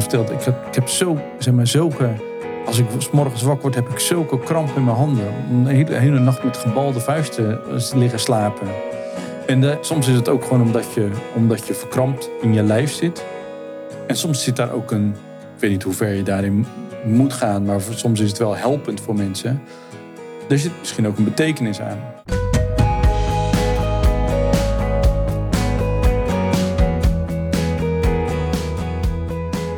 verteld, ik heb, ik heb zo, zeg maar, zulke... Als ik s morgens wakker word, heb ik zulke kramp in mijn handen. Een hele, hele nacht met gebalde vuisten liggen slapen. En soms is het ook gewoon omdat je, omdat je verkrampt in je lijf zit. En soms zit daar ook een... Ik weet niet hoe ver je daarin moet gaan, maar soms is het wel helpend voor mensen. Er zit misschien ook een betekenis aan.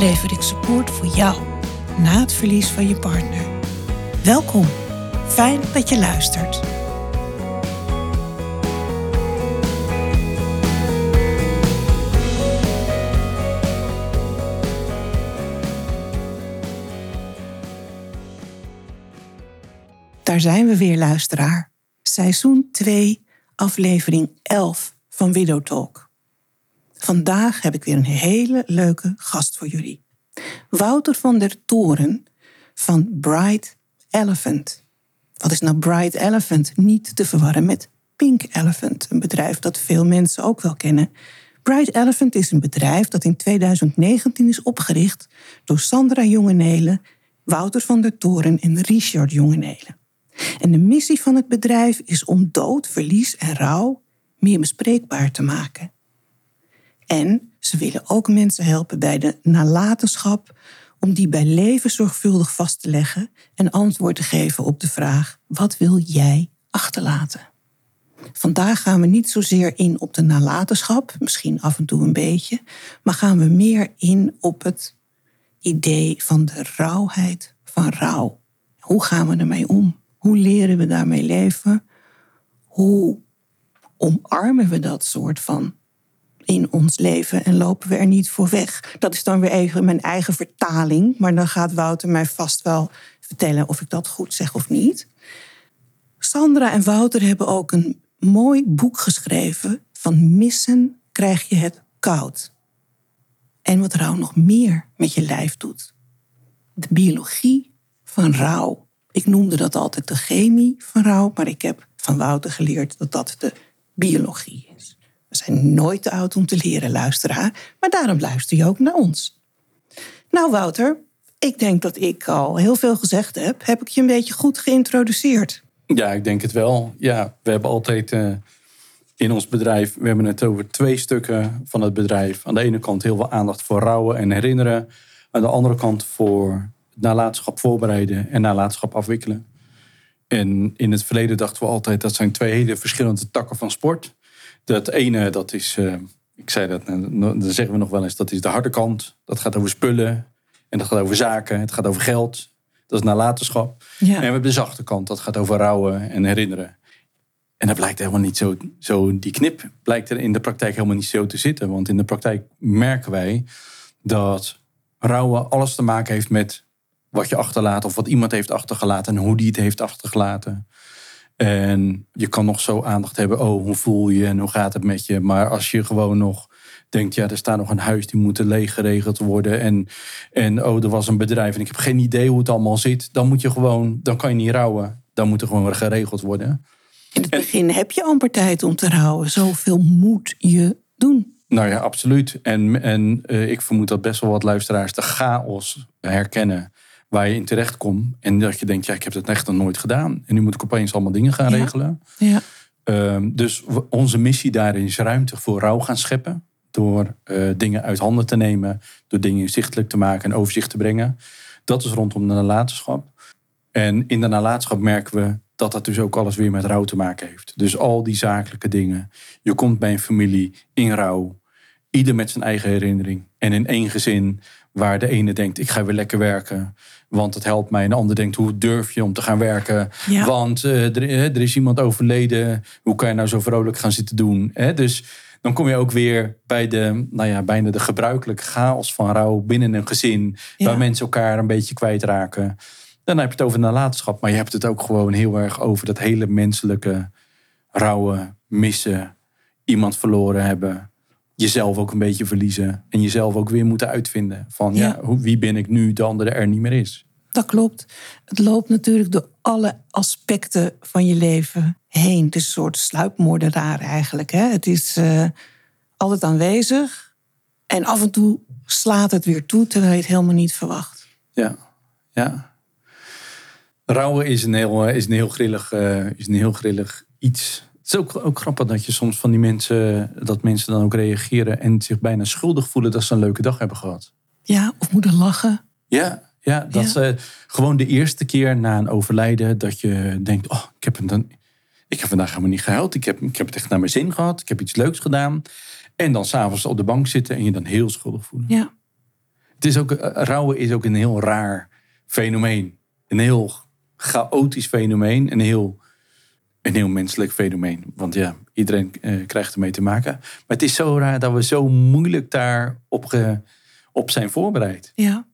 lever ik support voor jou na het verlies van je partner. Welkom, fijn dat je luistert. Daar zijn we weer, luisteraar. Seizoen 2, aflevering 11 van Widow Talk. Vandaag heb ik weer een hele leuke gast voor jullie. Wouter van der Toren van Bright Elephant. Wat is nou Bright Elephant? Niet te verwarren met Pink Elephant, een bedrijf dat veel mensen ook wel kennen. Bright Elephant is een bedrijf dat in 2019 is opgericht door Sandra Jongenelen, Wouter van der Toren en Richard Jongenelen. En de missie van het bedrijf is om dood, verlies en rouw meer bespreekbaar te maken. En ze willen ook mensen helpen bij de nalatenschap, om die bij leven zorgvuldig vast te leggen en antwoord te geven op de vraag: wat wil jij achterlaten? Vandaag gaan we niet zozeer in op de nalatenschap, misschien af en toe een beetje, maar gaan we meer in op het idee van de rauwheid van rouw. Hoe gaan we ermee om? Hoe leren we daarmee leven? Hoe omarmen we dat soort van in ons leven en lopen we er niet voor weg? Dat is dan weer even mijn eigen vertaling, maar dan gaat Wouter mij vast wel vertellen of ik dat goed zeg of niet. Sandra en Wouter hebben ook een mooi boek geschreven van missen krijg je het koud. En wat rouw nog meer met je lijf doet. De biologie van rouw. Ik noemde dat altijd de chemie van rouw, maar ik heb van Wouter geleerd dat dat de biologie is. We zijn nooit te oud om te leren, luisteraar, maar daarom luister je ook naar ons. Nou, Wouter, ik denk dat ik al heel veel gezegd heb. Heb ik je een beetje goed geïntroduceerd? Ja, ik denk het wel. Ja, we hebben altijd uh, in ons bedrijf, we hebben het over twee stukken van het bedrijf. Aan de ene kant heel veel aandacht voor rouwen en herinneren. Aan de andere kant voor nalatenschap voorbereiden en nalatenschap afwikkelen. En in het verleden dachten we altijd dat zijn twee hele verschillende takken van sport. Dat ene, dat is, uh, ik zei dat, dan zeggen we nog wel eens, dat is de harde kant. Dat gaat over spullen en dat gaat over zaken, het gaat over geld. Dat is nalatenschap. Ja. En we hebben de zachte kant, dat gaat over rouwen en herinneren. En dat blijkt helemaal niet zo, zo, die knip blijkt er in de praktijk helemaal niet zo te zitten. Want in de praktijk merken wij dat rouwen alles te maken heeft met wat je achterlaat of wat iemand heeft achtergelaten en hoe die het heeft achtergelaten. En je kan nog zo aandacht hebben, oh, hoe voel je en hoe gaat het met je? Maar als je gewoon nog denkt, ja, er staat nog een huis die moet leeg geregeld worden. En, en oh, er was een bedrijf en ik heb geen idee hoe het allemaal zit. Dan moet je gewoon, dan kan je niet rouwen. Dan moet er gewoon geregeld worden. In het begin heb je amper tijd om te rouwen. Zoveel moet je doen. Nou ja, absoluut. En, en uh, ik vermoed dat best wel wat luisteraars de chaos herkennen waar je in terecht komt. En dat je denkt, ja, ik heb het echt nog nooit gedaan. En nu moet ik opeens allemaal dingen gaan regelen. Ja. Um, dus onze missie daarin is ruimte voor rouw gaan scheppen. Door uh, dingen uit handen te nemen. Door dingen inzichtelijk te maken en overzicht te brengen. Dat is rondom de nalatenschap. En in de nalatenschap merken we dat dat dus ook alles weer met rouw te maken heeft. Dus al die zakelijke dingen. Je komt bij een familie in rouw. Ieder met zijn eigen herinnering. En in één gezin waar de ene denkt, ik ga weer lekker werken want het helpt mij. En de ander denkt, hoe durf je om te gaan werken? Want uh, er, er, is iemand overleden. Hoe kan je nou zo vrolijk gaan zitten doen? Hè? Dus dan kom je ook weer bij de, nou ja, bijna de gebruikelijke chaos van rouw binnen een gezin. Ja. Waar mensen elkaar een beetje kwijtraken. Dan heb je het over nalatenschap. Maar je hebt het ook gewoon heel erg over dat hele menselijke rouwen, missen, iemand verloren hebben. Jezelf ook een beetje verliezen. En jezelf ook weer moeten uitvinden. Van ja, wie ben ik nu de andere er niet meer is. Dat klopt. Het loopt natuurlijk door alle aspecten van je leven heen. Het is een soort sluipmoordenaar eigenlijk. Hè? Het is eh, altijd aanwezig. En af en toe slaat het weer toe terwijl je het helemaal niet verwacht. Ja, ja. Rouwen is een heel, is een heel, grillig, eh, is een heel grillig iets. Het is ook, ook grappig dat je soms van die mensen, dat mensen dan ook reageren en zich bijna schuldig voelen dat ze een leuke dag hebben gehad. Ja, of moeten lachen. Ja, ja dat Ja. ze gewoon de eerste keer na een overlijden dat je denkt, oh, ik heb, een, ik heb vandaag helemaal niet gehuild. Ik heb, ik heb het echt naar mijn zin gehad. Ik heb iets leuks gedaan. En dan s'avonds op de bank zitten en je dan heel schuldig voelen. Ja, Het is ook, eh, rouwen is ook een heel raar fenomeen. Een heel chaotisch fenomeen. Een heel, een heel menselijk fenomeen. Want ja, iedereen eh, krijgt ermee te maken. Maar het is zo raar dat we zo moeilijk daarop ge, op zijn voorbereid. ja.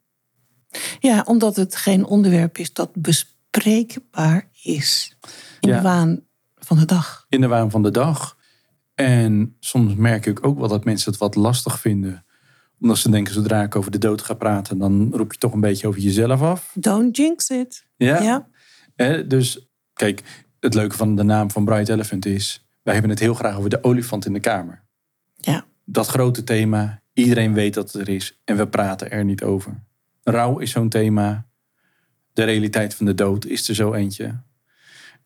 Ja, omdat het geen onderwerp is dat bespreekbaar is. In Ja. de waan van de dag. In de waan van de dag. En soms merk ik ook wel dat mensen het wat lastig vinden. Omdat ze denken, zodra ik over de dood ga praten... dan roep je toch een beetje over jezelf af. Don't jinx it. Ja. Ja. Hè, dus kijk, het leuke van de naam van Bright Elephant is... wij hebben het heel graag over de olifant in de kamer. Ja. Dat grote thema, iedereen weet dat het er is en we praten er niet over. Rouw is zo'n thema. De realiteit van de dood is er zo eentje.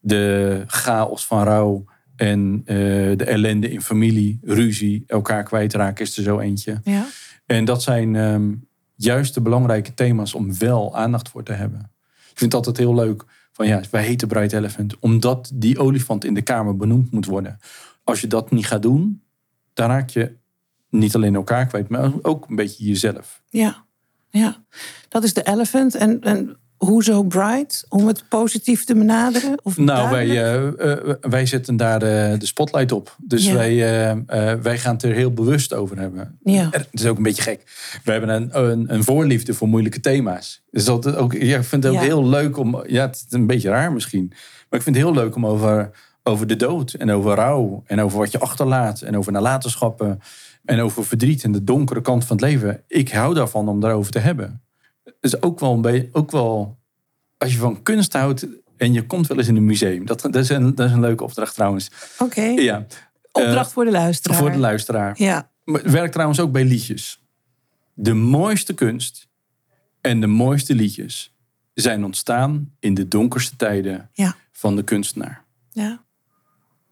De chaos van rouw en eh, de ellende in familie, ruzie, elkaar kwijtraken is er zo eentje. Ja. En dat zijn ehm, juist de belangrijke thema's om wel aandacht voor te hebben. Ik vind het altijd heel leuk van ja, wij heten Bright Elephant omdat die olifant in de kamer benoemd moet worden. Als je dat niet gaat doen, dan raak je niet alleen elkaar kwijt, maar ook een beetje jezelf. Ja, ja. dat is de elephant. En, en hoezo bright? Om het positief te benaderen? Of Nou, wij, eh, eh, wij zetten daar de spotlight op. Dus Ja. wij, eh, wij gaan het er heel bewust over hebben. Ja. Het is ook een beetje gek. We hebben een, een, een voorliefde voor moeilijke thema's. Dus dat ook, ja, ik vind het ook Ja. heel leuk om... Ja, het is een beetje raar misschien. Maar ik vind het heel leuk om over, over de dood en over rouw... en over wat je achterlaat en over nalatenschappen... en over verdriet en de donkere kant van het leven. Ik hou daarvan om daarover te hebben. Is ook wel een beetje... Ook wel, als je van kunst houdt en je komt wel eens in een museum. Dat, dat, is, een, dat is een leuke opdracht trouwens. Oké, Ja, opdracht voor de luisteraar. voor de luisteraar. Ja, Maar het werkt trouwens ook bij liedjes. De mooiste kunst en de mooiste liedjes zijn ontstaan in de donkerste tijden ja, van de kunstenaar. ja.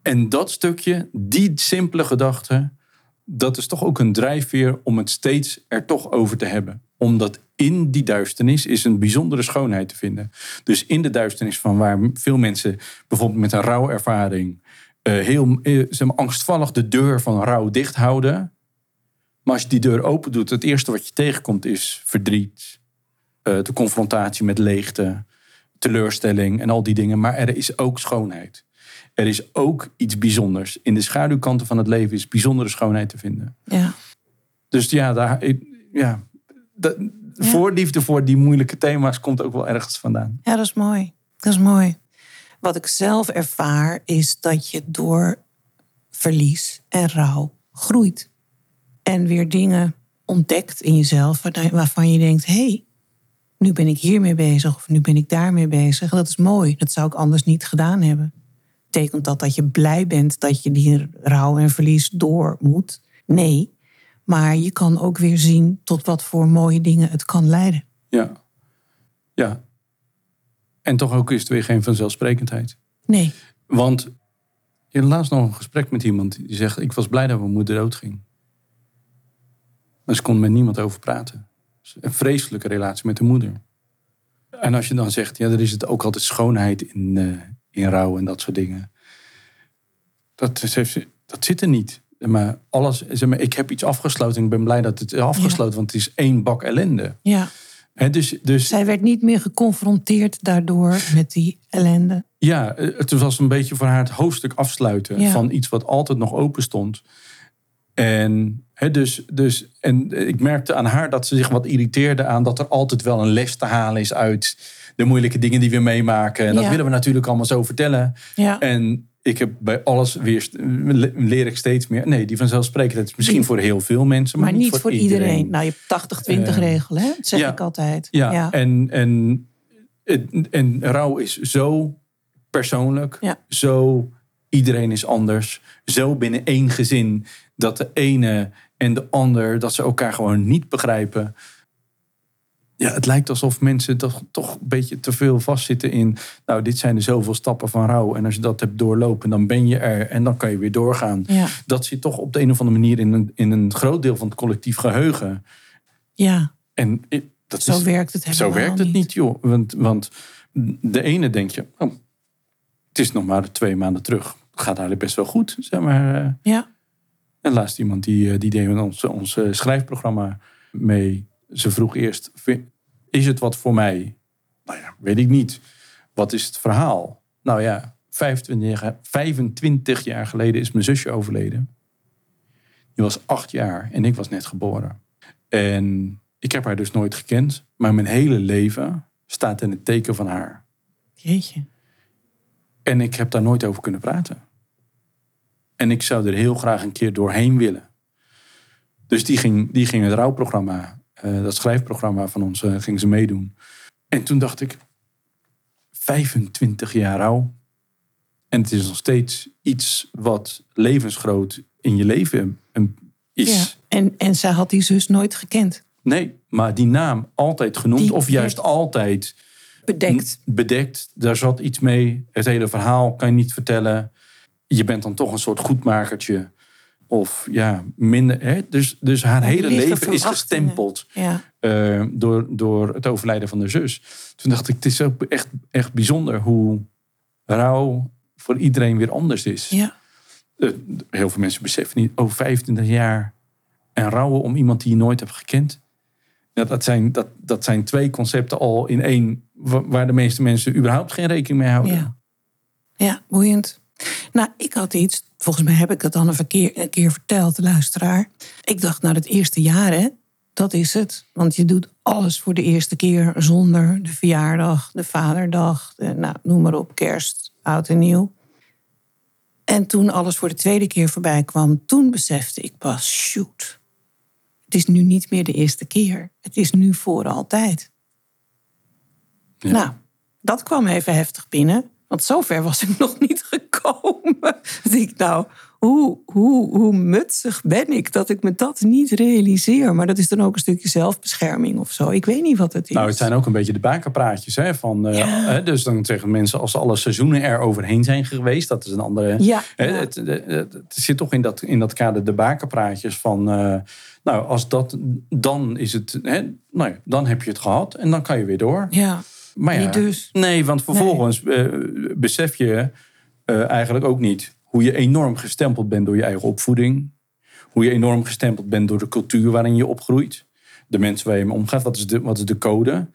En dat stukje, die simpele gedachte, dat is toch ook een drijfveer om het steeds er toch over te hebben. Omdat in die duisternis is een bijzondere schoonheid te vinden. Dus in de duisternis van waar veel mensen bijvoorbeeld met een rouwervaring eh, heel eh, zeg maar, angstvallig de deur van rouw dicht houden. Maar als je die deur open doet, het eerste wat je tegenkomt is verdriet, eh, de confrontatie met leegte, teleurstelling en al die dingen. Maar er is ook schoonheid. Er is ook iets bijzonders. In de schaduwkanten van het leven is bijzondere schoonheid te vinden. ja. Dus ja, daar, ik- ja, de, Ja. voorliefde voor die moeilijke thema's komt ook wel ergens vandaan. Ja, dat is mooi. Dat is mooi. Wat ik zelf ervaar is dat je door verlies en rouw groeit. En weer dingen ontdekt in jezelf waarvan je denkt... hé, hey, nu ben ik hiermee bezig of nu ben ik daarmee bezig. Dat is mooi. Dat zou ik anders niet gedaan hebben. Betekent dat dat je blij bent dat je die rouw en verlies door moet? Nee. Maar je kan ook weer zien tot wat voor mooie dingen het kan leiden. Ja. ja. En toch ook is het weer geen vanzelfsprekendheid. Nee. Want je had laatst nog een gesprek met iemand die zegt: Ik was blij dat mijn moeder doodging. Maar ze kon met niemand over praten. Een vreselijke relatie met de moeder. En als je dan zegt: Ja, er is het ook altijd schoonheid in, eh, in rouw en dat soort dingen. Dat, heeft dat zit er niet. Maar alles, zeg maar, ik heb iets afgesloten en ik ben blij dat het is afgesloten, want het is één bak ellende. Ja. Dus, dus Zij werd niet meer geconfronteerd daardoor met die ellende. Ja, het was een beetje voor haar het hoofdstuk afsluiten Ja. van iets wat altijd nog open stond. En, dus, dus, en ik merkte aan haar dat ze zich wat irriteerde aan dat er altijd wel een les te halen is uit de moeilijke dingen die we meemaken. En dat Ja. willen we natuurlijk allemaal zo vertellen. Ja. En ik heb bij alles weer, leer ik steeds meer. Nee, die vanzelfsprekendheid is misschien voor heel veel mensen, maar, Maar niet voor iedereen. Nou, je hebt 80-20 Eh, regel, hè? Dat zeg ja. ik altijd. Ja, ja. En, en, en, en rouw is zo persoonlijk, Ja. zo iedereen is anders, zo binnen één gezin dat de ene en de ander dat ze elkaar gewoon niet begrijpen. Ja, het lijkt alsof mensen toch, toch een beetje te veel vastzitten in. Nou, dit zijn de zoveel stappen van rouw. En als je dat hebt doorlopen, dan ben je er en dan kan je weer doorgaan. Ja. Dat zit toch op de een of andere manier in een, in een groot deel van het collectief geheugen. ja, En dat zo is, werkt het zo helemaal werkt het niet, joh. Want, want de ene denk je, oh, het is nog maar twee maanden terug. Het gaat eigenlijk best wel goed, zeg maar. Ja, En laatst iemand die, eh, die deed met ons, ons eh, schrijfprogramma mee. Ze vroeg eerst, "Vind- is het wat voor mij? Nou ja, weet ik niet. Wat is het verhaal? Nou ja, 25 jaar, 25 jaar geleden is mijn zusje overleden. Die was acht jaar en ik was net geboren. En ik heb haar dus nooit gekend. Maar mijn hele leven staat in het teken van haar. jeetje. En ik heb daar nooit over kunnen praten. En ik zou er heel graag een keer doorheen willen. Dus die ging, die ging het rouwprogramma, eh, dat schrijfprogramma van ons, eh, ging ze meedoen. En toen dacht ik, 25 jaar rouw. En het is nog steeds iets wat levensgroot in je leven eh, is. Ja. En, en zij had die zus nooit gekend. Nee, maar die naam altijd genoemd. Die of juist altijd Bedekt. bedekt. Daar zat iets mee. Het hele verhaal kan je niet vertellen. Je bent dan toch een soort goedmakertje. Of ja, minder. Hè? Dus, dus haar die hele leven is gestempeld Ja, eh, door, door het overlijden van de zus. Toen dacht ik, het is ook echt, echt bijzonder hoe rouw voor iedereen weer anders is. ja, Eh, heel veel mensen beseffen niet, oh, 25 jaar en rouwen om iemand die je nooit hebt gekend. Ja, dat, zijn, dat, dat zijn twee concepten al in één, wa- waar de meeste mensen überhaupt geen rekening mee houden. ja. Ja, boeiend. Nou, ik had iets, volgens mij heb ik het dan een, verkeer, een keer verteld, de luisteraar. Ik dacht, nou, het eerste jaar, hè, dat is het. Want je doet alles voor de eerste keer zonder de verjaardag, de vaderdag, de, nou, noem maar op, kerst, oud en nieuw. En toen alles voor de tweede keer voorbij kwam, toen besefte ik pas, shoot. Het is nu niet meer de eerste keer. Het is nu voor altijd. Ja. Nou, dat kwam even heftig binnen. Want zover was ik nog niet gekomen. Ik, nou, hoe, hoe, hoe mutsig ben ik dat ik me dat niet realiseer. Maar dat is dan ook een stukje zelfbescherming of zo. Ik weet niet wat het is. Nou, het zijn ook een beetje de bakerpraatjes. Hè, van, eh, Ja. dus dan zeggen mensen, als alle seizoenen er overheen zijn geweest, dat is een andere. Ja, Hè, ja. het, het, het- het zit toch in dat, in dat kader de bakerpraatjes van. eh, nou, als dat, dan is het. Hè, nou ja, dan heb je het gehad en dan kan je weer door. Ja, Maar ja, niet dus. Nee, want vervolgens eh, besef je eh, eigenlijk ook niet hoe je enorm gestempeld bent door je eigen opvoeding. Hoe je enorm gestempeld bent door de cultuur waarin je opgroeit. De mensen waar je mee omgaat, wat is de, wat is de code?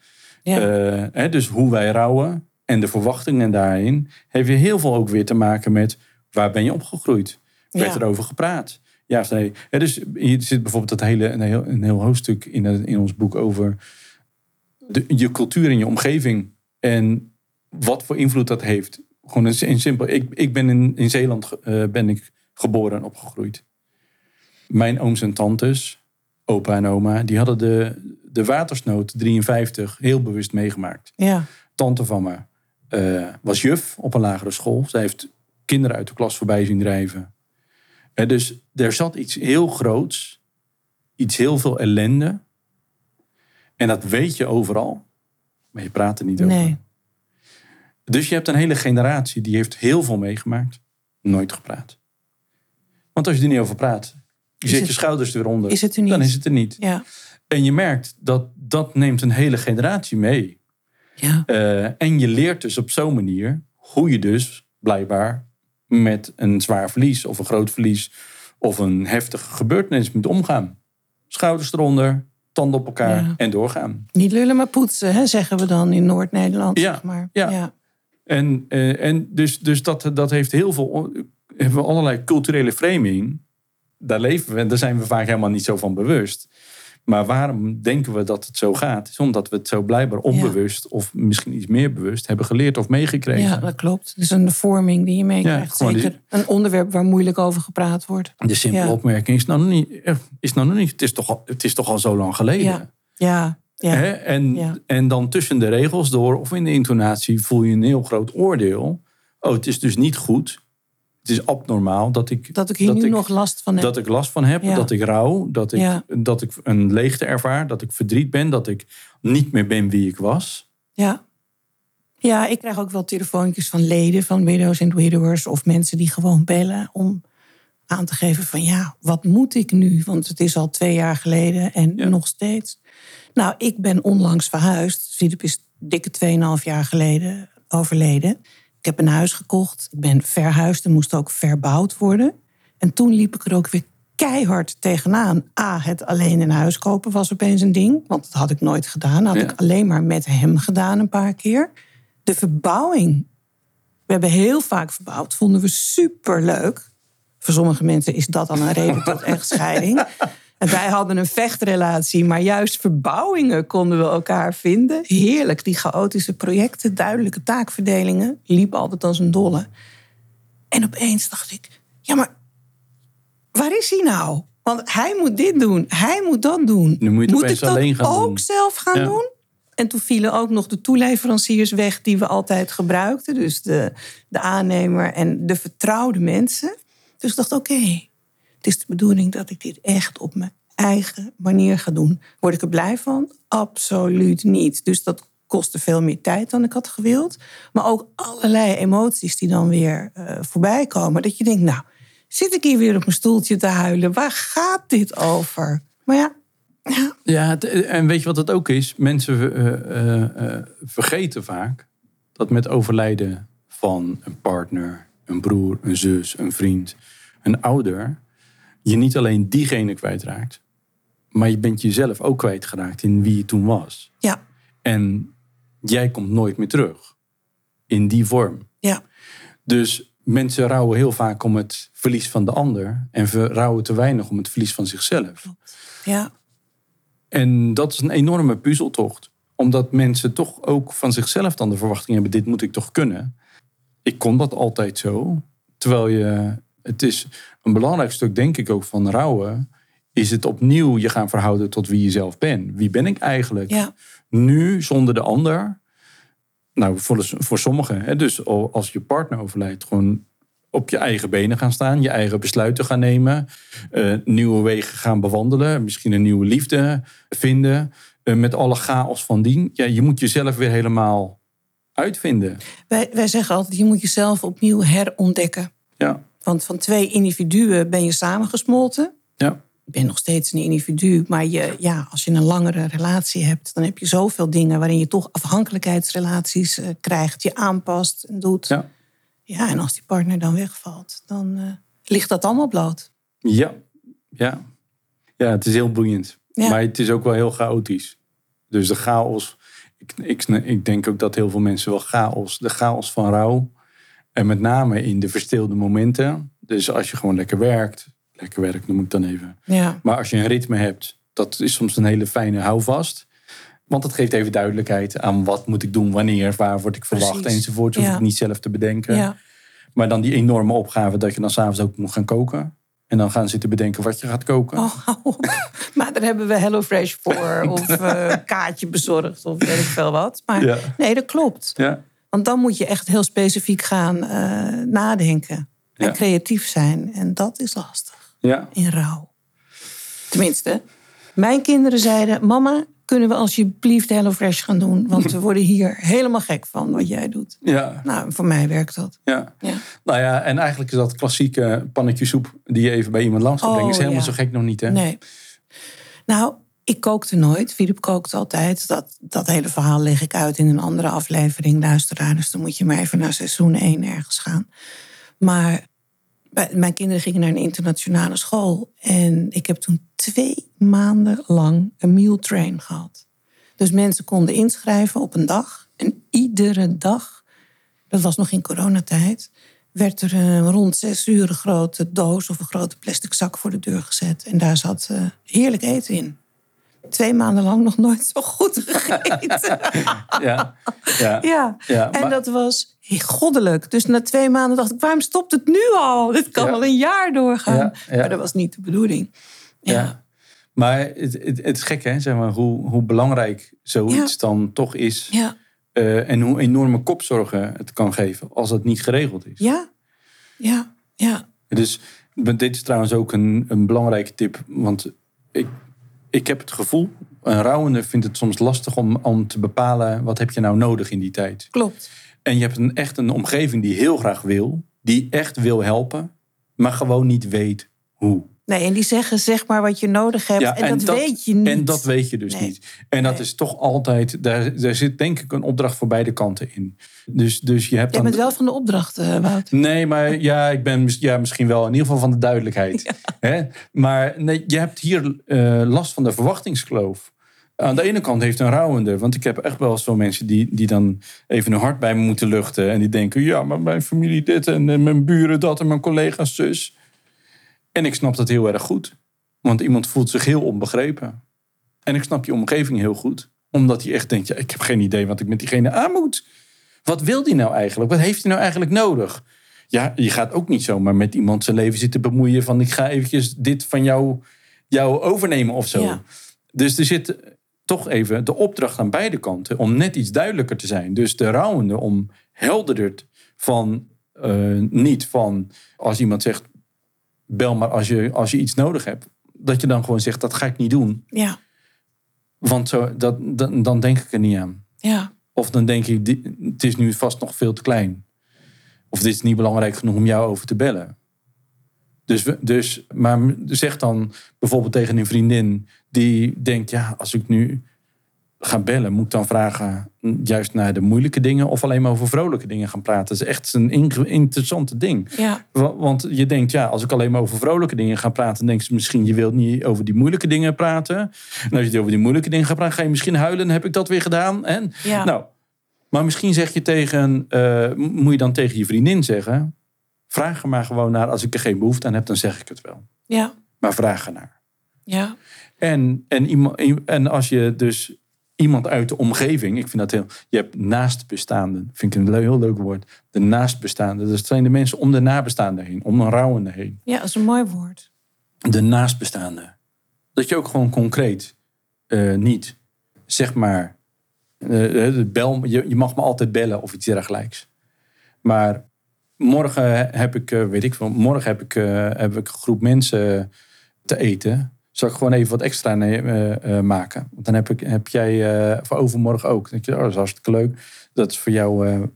Ja. Eh, hè, dus hoe wij rouwen en de verwachtingen daarin. Heeft weer heel veel ook weer te maken met waar ben je opgegroeid? Werd Ja. er over gepraat? Ja of nee? Dus hier zit bijvoorbeeld dat hele, een, heel, een heel hoofdstuk in, het- in ons boek over de, je cultuur en je omgeving. En wat voor invloed dat heeft. Gewoon in, in simpel. Ik, ik ben in, in Zeeland eh, ben ik geboren en opgegroeid. Mijn ooms en tantes, opa en oma, die hadden de, de watersnood 53 heel bewust meegemaakt. Ja, Tante van me eh, was juf op een lagere school. Zij heeft kinderen uit de klas voorbij zien drijven. Eh, dus er zat iets heel groots, iets heel veel ellende. En dat weet je overal, maar je praat er niet over. Dus je hebt een hele generatie die heeft heel veel meegemaakt, nooit gepraat. Want als je er niet over praat, je zet het- je schouders eronder, is het er niet? dan is het er niet. Ja, En je merkt dat dat neemt een hele generatie mee. ja, Eh, en je leert dus op zo'n manier hoe je dus blijkbaar met een zwaar verlies of een groot verlies of een heftige gebeurtenis moet omgaan. Schouders eronder, tanden op elkaar Ja. en doorgaan. niet lullen maar poetsen, hè, zeggen we dan in Noord-Nederland. Ja, zeg maar. ja. ja. En, eh, en dus, dus dat, dat heeft heel veel, hebben we allerlei culturele framing daar leven we en daar zijn we vaak helemaal niet zo van bewust. Maar waarom denken we dat het zo gaat? Is omdat we het zo blijkbaar onbewust of misschien iets meer bewust hebben geleerd of meegekregen. Ja, dat klopt. Het is een vorming die je meekrijgt. die- Zeker een onderwerp waar moeilijk over gepraat wordt. De simpele Ja. opmerking is nou nog niet. eh, Is nou nog niet het, is toch al, het is toch al zo lang geleden. Ja, ja, ja. Hè? En, en dan tussen de regels door of in de intonatie voel je een heel groot oordeel. Oh, het is dus niet goed. Het is abnormaal dat ik, Dat ik hier nu nog last van heb. dat ik last van heb, Ja. dat ik rouw, dat ik, Ja. dat ik een leegte ervaar, dat ik verdriet ben, dat ik niet meer ben wie ik was. Ja. Ja, ik krijg ook wel telefoontjes van leden van Widows and Widowers... of mensen die gewoon bellen om aan te geven van... ja, wat moet ik nu? Want het is al twee jaar geleden en Ja. nog steeds. Nou, ik ben onlangs verhuisd. Filip is dikke 2,5 jaar geleden overleden. Ik heb een huis gekocht. Ik ben verhuisd en moest ook verbouwd worden. En toen liep ik er ook weer keihard tegenaan. A, het alleen een huis kopen was opeens een ding. Want dat had ik nooit gedaan. Dat had Ja. ik alleen maar met hem gedaan een paar keer. De verbouwing. We hebben heel vaak verbouwd. Vonden we superleuk. Voor sommige mensen is dat dan een reden tot echtscheiding. En wij hadden een vechtrelatie, maar juist verbouwingen konden we elkaar vinden. Heerlijk, die chaotische projecten, duidelijke taakverdelingen. Liep altijd als een dolle. En opeens dacht ik, ja maar waar is hij nou? Want hij moet dit doen, hij moet dat doen. Nu moet het ik dat alleen gaan ook doen. zelf gaan Ja. doen? En toen vielen ook nog de toeleveranciers weg die we altijd gebruikten. Dus de, de aannemer en de vertrouwde mensen. Dus ik dacht, oké, het is de bedoeling dat ik dit echt op mijn eigen manier ga doen. Word ik er blij van? Absoluut niet. Dus dat kostte veel meer tijd dan ik had gewild. Maar ook allerlei emoties die dan weer eh, voorbij komen. Dat je denkt, nou, zit ik hier weer op mijn stoeltje te huilen? Waar gaat dit over? Maar ja, ja en weet je wat het ook is? Mensen eh, eh, vergeten vaak dat met overlijden van een partner, een broer, een zus, een vriend, een ouder, je niet alleen diegene kwijtraakt, maar je bent jezelf ook kwijtgeraakt in wie je toen was. ja, En jij komt nooit meer terug in die vorm. ja. Dus mensen rouwen heel vaak om het verlies van de ander en rouwen te weinig om het verlies van zichzelf. ja. En dat is een enorme puzzeltocht. Omdat mensen toch ook van zichzelf dan de verwachting hebben: dit moet ik toch kunnen. Ik kon dat altijd zo. Terwijl je, het is een belangrijk stuk, denk ik ook, van rouwen. Is het opnieuw je gaan verhouden tot wie je zelf bent. Wie ben ik eigenlijk? Ja. Nu zonder de ander. Nou, voor, voor sommigen. Hè, dus al- als je partner overlijdt, gewoon op je eigen benen gaan staan. Je eigen besluiten gaan nemen. eh, nieuwe wegen gaan bewandelen. Misschien een nieuwe liefde vinden. eh, met alle chaos van dien. Ja, je moet jezelf weer helemaal uitvinden. Wij, wij zeggen altijd, je moet jezelf opnieuw herontdekken. Ja, Want van twee individuen ben je samengesmolten. ja, Je bent nog steeds een individu, maar je, ja, als je een langere relatie hebt... dan heb je zoveel dingen waarin je toch afhankelijkheidsrelaties eh, krijgt. Je aanpast en doet. Ja. ja. en als die partner dan wegvalt, dan eh, ligt dat allemaal bloot. Ja, ja. Ja, het is heel boeiend. Ja. Maar het is ook wel heel chaotisch. Dus de chaos. Ik, ik, ik denk ook dat heel veel mensen wel chaos. De chaos van rouw. En met name in de verstilde momenten. Dus als je gewoon lekker werkt. Lekker werkt noem ik dan even. Ja, Maar als je een ritme hebt. Dat is soms een hele fijne houvast. Want het geeft even duidelijkheid aan wat moet ik doen, wanneer, waar word ik verwacht Precies. enzovoort. Hoef Ja. ik niet zelf te bedenken. ja. Maar dan die enorme opgave dat je dan s'avonds ook moet gaan koken. En dan gaan zitten bedenken wat je gaat koken. Oh. Maar daar hebben we HelloFresh voor. Of eh kaartje bezorgd of weet ik veel wat. Maar Ja. nee, dat klopt. Ja, Want dan moet je echt heel specifiek gaan eh, nadenken. En Ja. creatief zijn. En dat is lastig ja. in rouw. Tenminste, mijn kinderen zeiden... Mama, kunnen we alsjeblieft HelloFresh gaan doen? Want we worden hier helemaal gek van wat jij doet. ja, Nou, voor mij werkt dat. ja. Ja. Nou ja, en eigenlijk is dat klassieke pannetje soep die je even bij iemand langs gaat Oh, brengen. Is helemaal ja. zo gek nog niet, hè? Nee. Nou, ik kookte nooit. Philip kookt altijd. Dat, dat hele verhaal leg ik uit in een andere aflevering, luisteraar. Dus dan moet je maar even naar seizoen 1 ergens gaan. Maar mijn kinderen gingen naar een internationale school. En ik heb toen twee maanden lang een meal train gehad. Dus mensen konden inschrijven op een dag. En iedere dag, dat was nog in coronatijd... werd er eh, rond zes uur een grote doos of een grote plastic zak voor de deur gezet. En daar zat eh, heerlijk eten in. Twee maanden lang nog nooit zo goed gegeten. Ja, ja. ja. Ja, en maar- dat was goddelijk. Dus na twee maanden dacht ik, waarom stopt het nu al? Dit kan Ja. wel een jaar doorgaan. Ja. Maar dat was niet de bedoeling. Ja. Maar het, het, het is gek, hè? Zeg maar, hoe, hoe belangrijk zoiets dan toch is. Ja. eh, en hoe enorme kopzorgen het kan geven als het niet geregeld is. Ja. Ja. Ja. Dus dit is trouwens ook een, een belangrijke tip. Want ik, ik heb het gevoel, een rouwende vindt het soms lastig om, om te bepalen... wat heb je nou nodig in die tijd. Klopt. En je hebt een, echt een omgeving die heel graag wil. Die echt wil helpen. Maar gewoon niet weet hoe. Nee, en die zeggen zeg maar wat je nodig hebt. Ja, en, dat, weet je niet. En dat weet je dus Nee. niet. En dat Nee. is toch altijd, daar, daar zit denk ik een opdracht voor beide kanten in. Dus, dus je hebt Jij dan. bent wel van de opdracht, eh, Wouter. Nee, maar ja, ik ben ja, misschien wel in ieder geval van de duidelijkheid. Hè? Maar nee, je hebt hier eh, last van de verwachtingskloof. Aan de ene kant heeft een rouwende, want ik heb echt wel zo mensen die, die dan even hun hart bij me moeten luchten. En die denken, ja, maar mijn familie dit en eh, mijn buren dat en mijn collega's zus. En ik snap dat heel erg goed. Want iemand voelt zich heel onbegrepen. En ik snap je omgeving heel goed. Omdat hij echt denkt, ja, ik heb geen idee wat ik met diegene aan moet. Wat wil die nou eigenlijk? Wat heeft hij nou eigenlijk nodig? Ja, je gaat ook niet zomaar met iemand zijn leven zitten bemoeien van ik ga eventjes dit van jou, jou overnemen of zo. Ja. Dus er zit toch even de opdracht aan beide kanten om net iets duidelijker te zijn. Dus de rouwende om helderder van eh, niet van als iemand zegt bel maar als je, als je iets nodig hebt. Dat je dan gewoon zegt dat ga ik niet doen. Ja. Want zo, dat, dan, dan denk ik er niet aan. Ja. Of dan denk ik, di- het is nu vast nog veel te klein. Of dit is niet belangrijk genoeg om jou over te bellen. Dus, dus, maar zeg dan bijvoorbeeld tegen een vriendin die denkt, ja, als ik nu ga bellen, moet ik dan vragen juist naar de moeilijke dingen of alleen maar over vrolijke dingen gaan praten. Dat is echt een interessante ding. Ja. Wa- Want je denkt, ja, als ik alleen maar over vrolijke dingen ga praten, dan denken ze misschien, je wilt niet over die moeilijke dingen praten. En als je over die moeilijke dingen gaat praten, ga je misschien huilen, heb ik dat weer gedaan. En, Ja. Nou, maar misschien zeg je tegen, eh, moet je dan tegen je vriendin zeggen, vraag er maar gewoon naar, als ik er geen behoefte aan heb, dan zeg ik het wel. Ja. Maar vraag er naar. Ja. En, en, en als je dus iemand uit de omgeving, ik vind dat heel. Je hebt naastbestaanden, vind ik een heel leuk woord. De naastbestaanden, dat zijn de mensen om de nabestaanden heen, om een rouwende heen. Ja, dat is een mooi woord. De naastbestaanden. Dat je ook gewoon concreet eh, niet, zeg maar, eh, de bel, je, je mag me altijd bellen of iets dergelijks. Maar morgen heb ik, eh, weet ik veel, morgen heb ik, eh, heb ik een groep mensen te eten. Zal ik gewoon even wat extra eh, eh, maken? Want dan heb, ik, heb jij eh, voor overmorgen ook. Dan denk je, oh, dat is hartstikke leuk. Dat is voor jou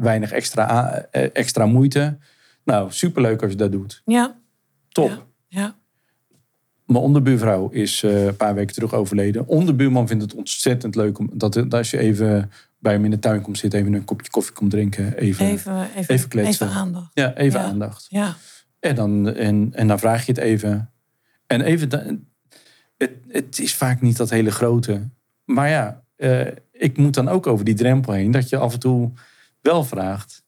weinig extra, extra moeite. Nou, superleuk als je dat doet. Ja. Top. Ja. ja. Mijn onderbuurvrouw is een paar weken terug overleden. Onderbuurman vindt het ontzettend leuk om, dat, dat als je even bij hem in de tuin komt zitten, even een kopje koffie komt drinken. Even, Even, even, Even kletsen. even aandacht. ja, even Ja. aandacht. Ja. En dan, en, en dan vraag je het even. En even, het, het is vaak niet dat hele grote. Maar ja, eh, ik moet dan ook over die drempel heen. Dat je af en toe wel vraagt,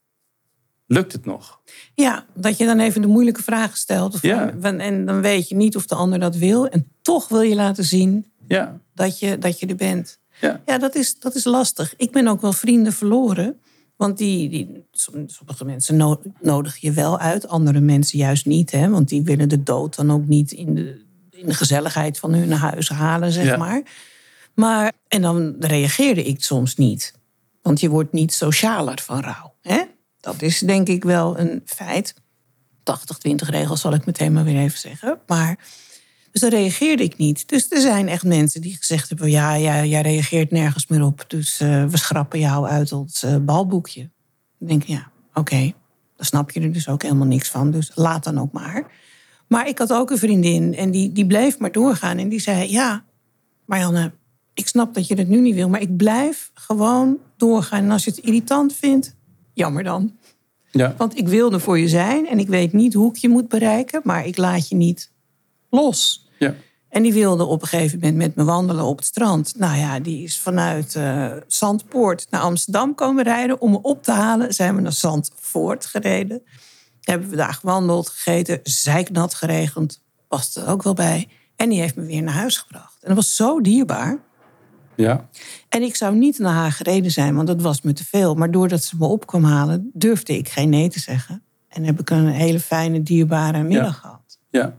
lukt het nog? Ja, dat je dan even de moeilijke vragen stelt. Van, Ja. van- En dan weet je niet of de ander dat wil. En toch wil je laten zien Ja, dat je, dat je er bent. ja, Ja, dat is, dat is lastig. Ik ben ook wel vrienden verloren. Want die, die, som- sommige mensen no- nodigen je wel uit, andere mensen juist niet. Hè? Want die willen de dood dan ook niet in de, in de gezelligheid van hun huis halen, zeg Ja. maar. Maar, en dan reageerde ik soms niet. Want je wordt niet socialer van rouw. Hè? Dat is denk ik wel een feit. 80-20 regel zal ik meteen maar weer even zeggen. Maar, dus dan reageerde ik niet. Dus er zijn echt mensen die gezegd hebben... ja, ja jij reageert nergens meer op. Dus eh, we schrappen jou uit ons eh, balboekje. Dan denk ik, ja, oké. Dan snap je er dus ook helemaal niks van. Dus laat dan ook maar. Maar ik had ook een vriendin en die, die bleef maar doorgaan. En die zei, ja, Marianne, ik snap dat je het nu niet wil... maar ik blijf gewoon doorgaan. En als je het irritant vindt, jammer dan. ja. Want ik wil er voor je zijn en ik weet niet hoe ik je moet bereiken, maar ik laat je niet los. En die wilde op een gegeven moment met me wandelen op het strand. Nou ja, die is vanuit eh, Zandpoort naar Amsterdam komen rijden. Om me op te halen zijn we naar Zandvoort gereden. Hebben we daar gewandeld, gegeten, zeiknat geregend. Past er ook wel bij. En die heeft me weer naar huis gebracht. En dat was zo dierbaar. Ja, En ik zou niet naar haar gereden zijn, want dat was me te veel. Maar doordat ze me op kwam halen, durfde ik geen nee te zeggen. En heb ik een hele fijne, dierbare middag gehad. ja.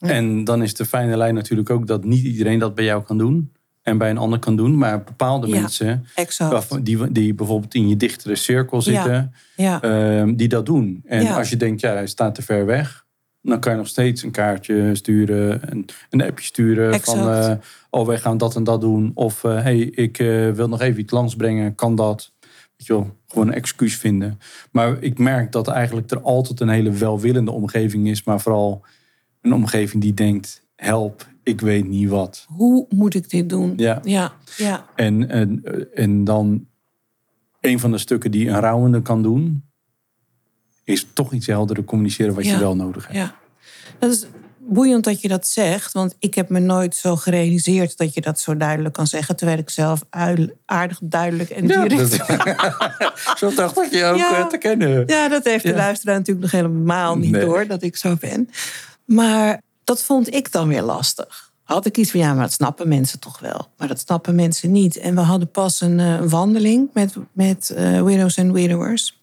En dan is de fijne lijn natuurlijk ook dat niet iedereen dat bij jou kan doen. En bij een ander kan doen. Maar bepaalde Ja, mensen, Exact. die, die bijvoorbeeld in je dichtere cirkel zitten, Ja, ehm, die dat doen. En als je denkt, ja, hij staat te ver weg. Dan kan je nog steeds een kaartje sturen, een, een appje sturen van, eh, oh, wij gaan dat en dat doen. Of, hé, hey, ik eh, wil nog even iets langs brengen, kan dat? Weet je wel, gewoon een excuus vinden. Maar ik merk dat eigenlijk er altijd een hele welwillende omgeving is, maar vooral een omgeving die denkt, help, ik weet niet wat. hoe moet ik dit doen? Ja. ja, ja. En, en, en dan een van de stukken die een rouwende kan doen, is toch iets helderder communiceren wat Ja. je wel nodig hebt. Ja, dat is boeiend dat je dat zegt. Want ik heb me nooit zo gerealiseerd dat je dat zo duidelijk kan zeggen. Terwijl ik zelf aardig duidelijk en Ja, direct... dat- zo dacht ik je ook Ja. eh, te kennen. Ja, dat heeft de luisteraar natuurlijk nog helemaal niet Nee. door dat ik zo ben. Maar dat vond ik dan weer lastig. Had ik iets van, ja, maar dat snappen mensen toch wel. Maar dat snappen mensen niet. En we hadden pas een eh, wandeling met, met eh, widows en widowers.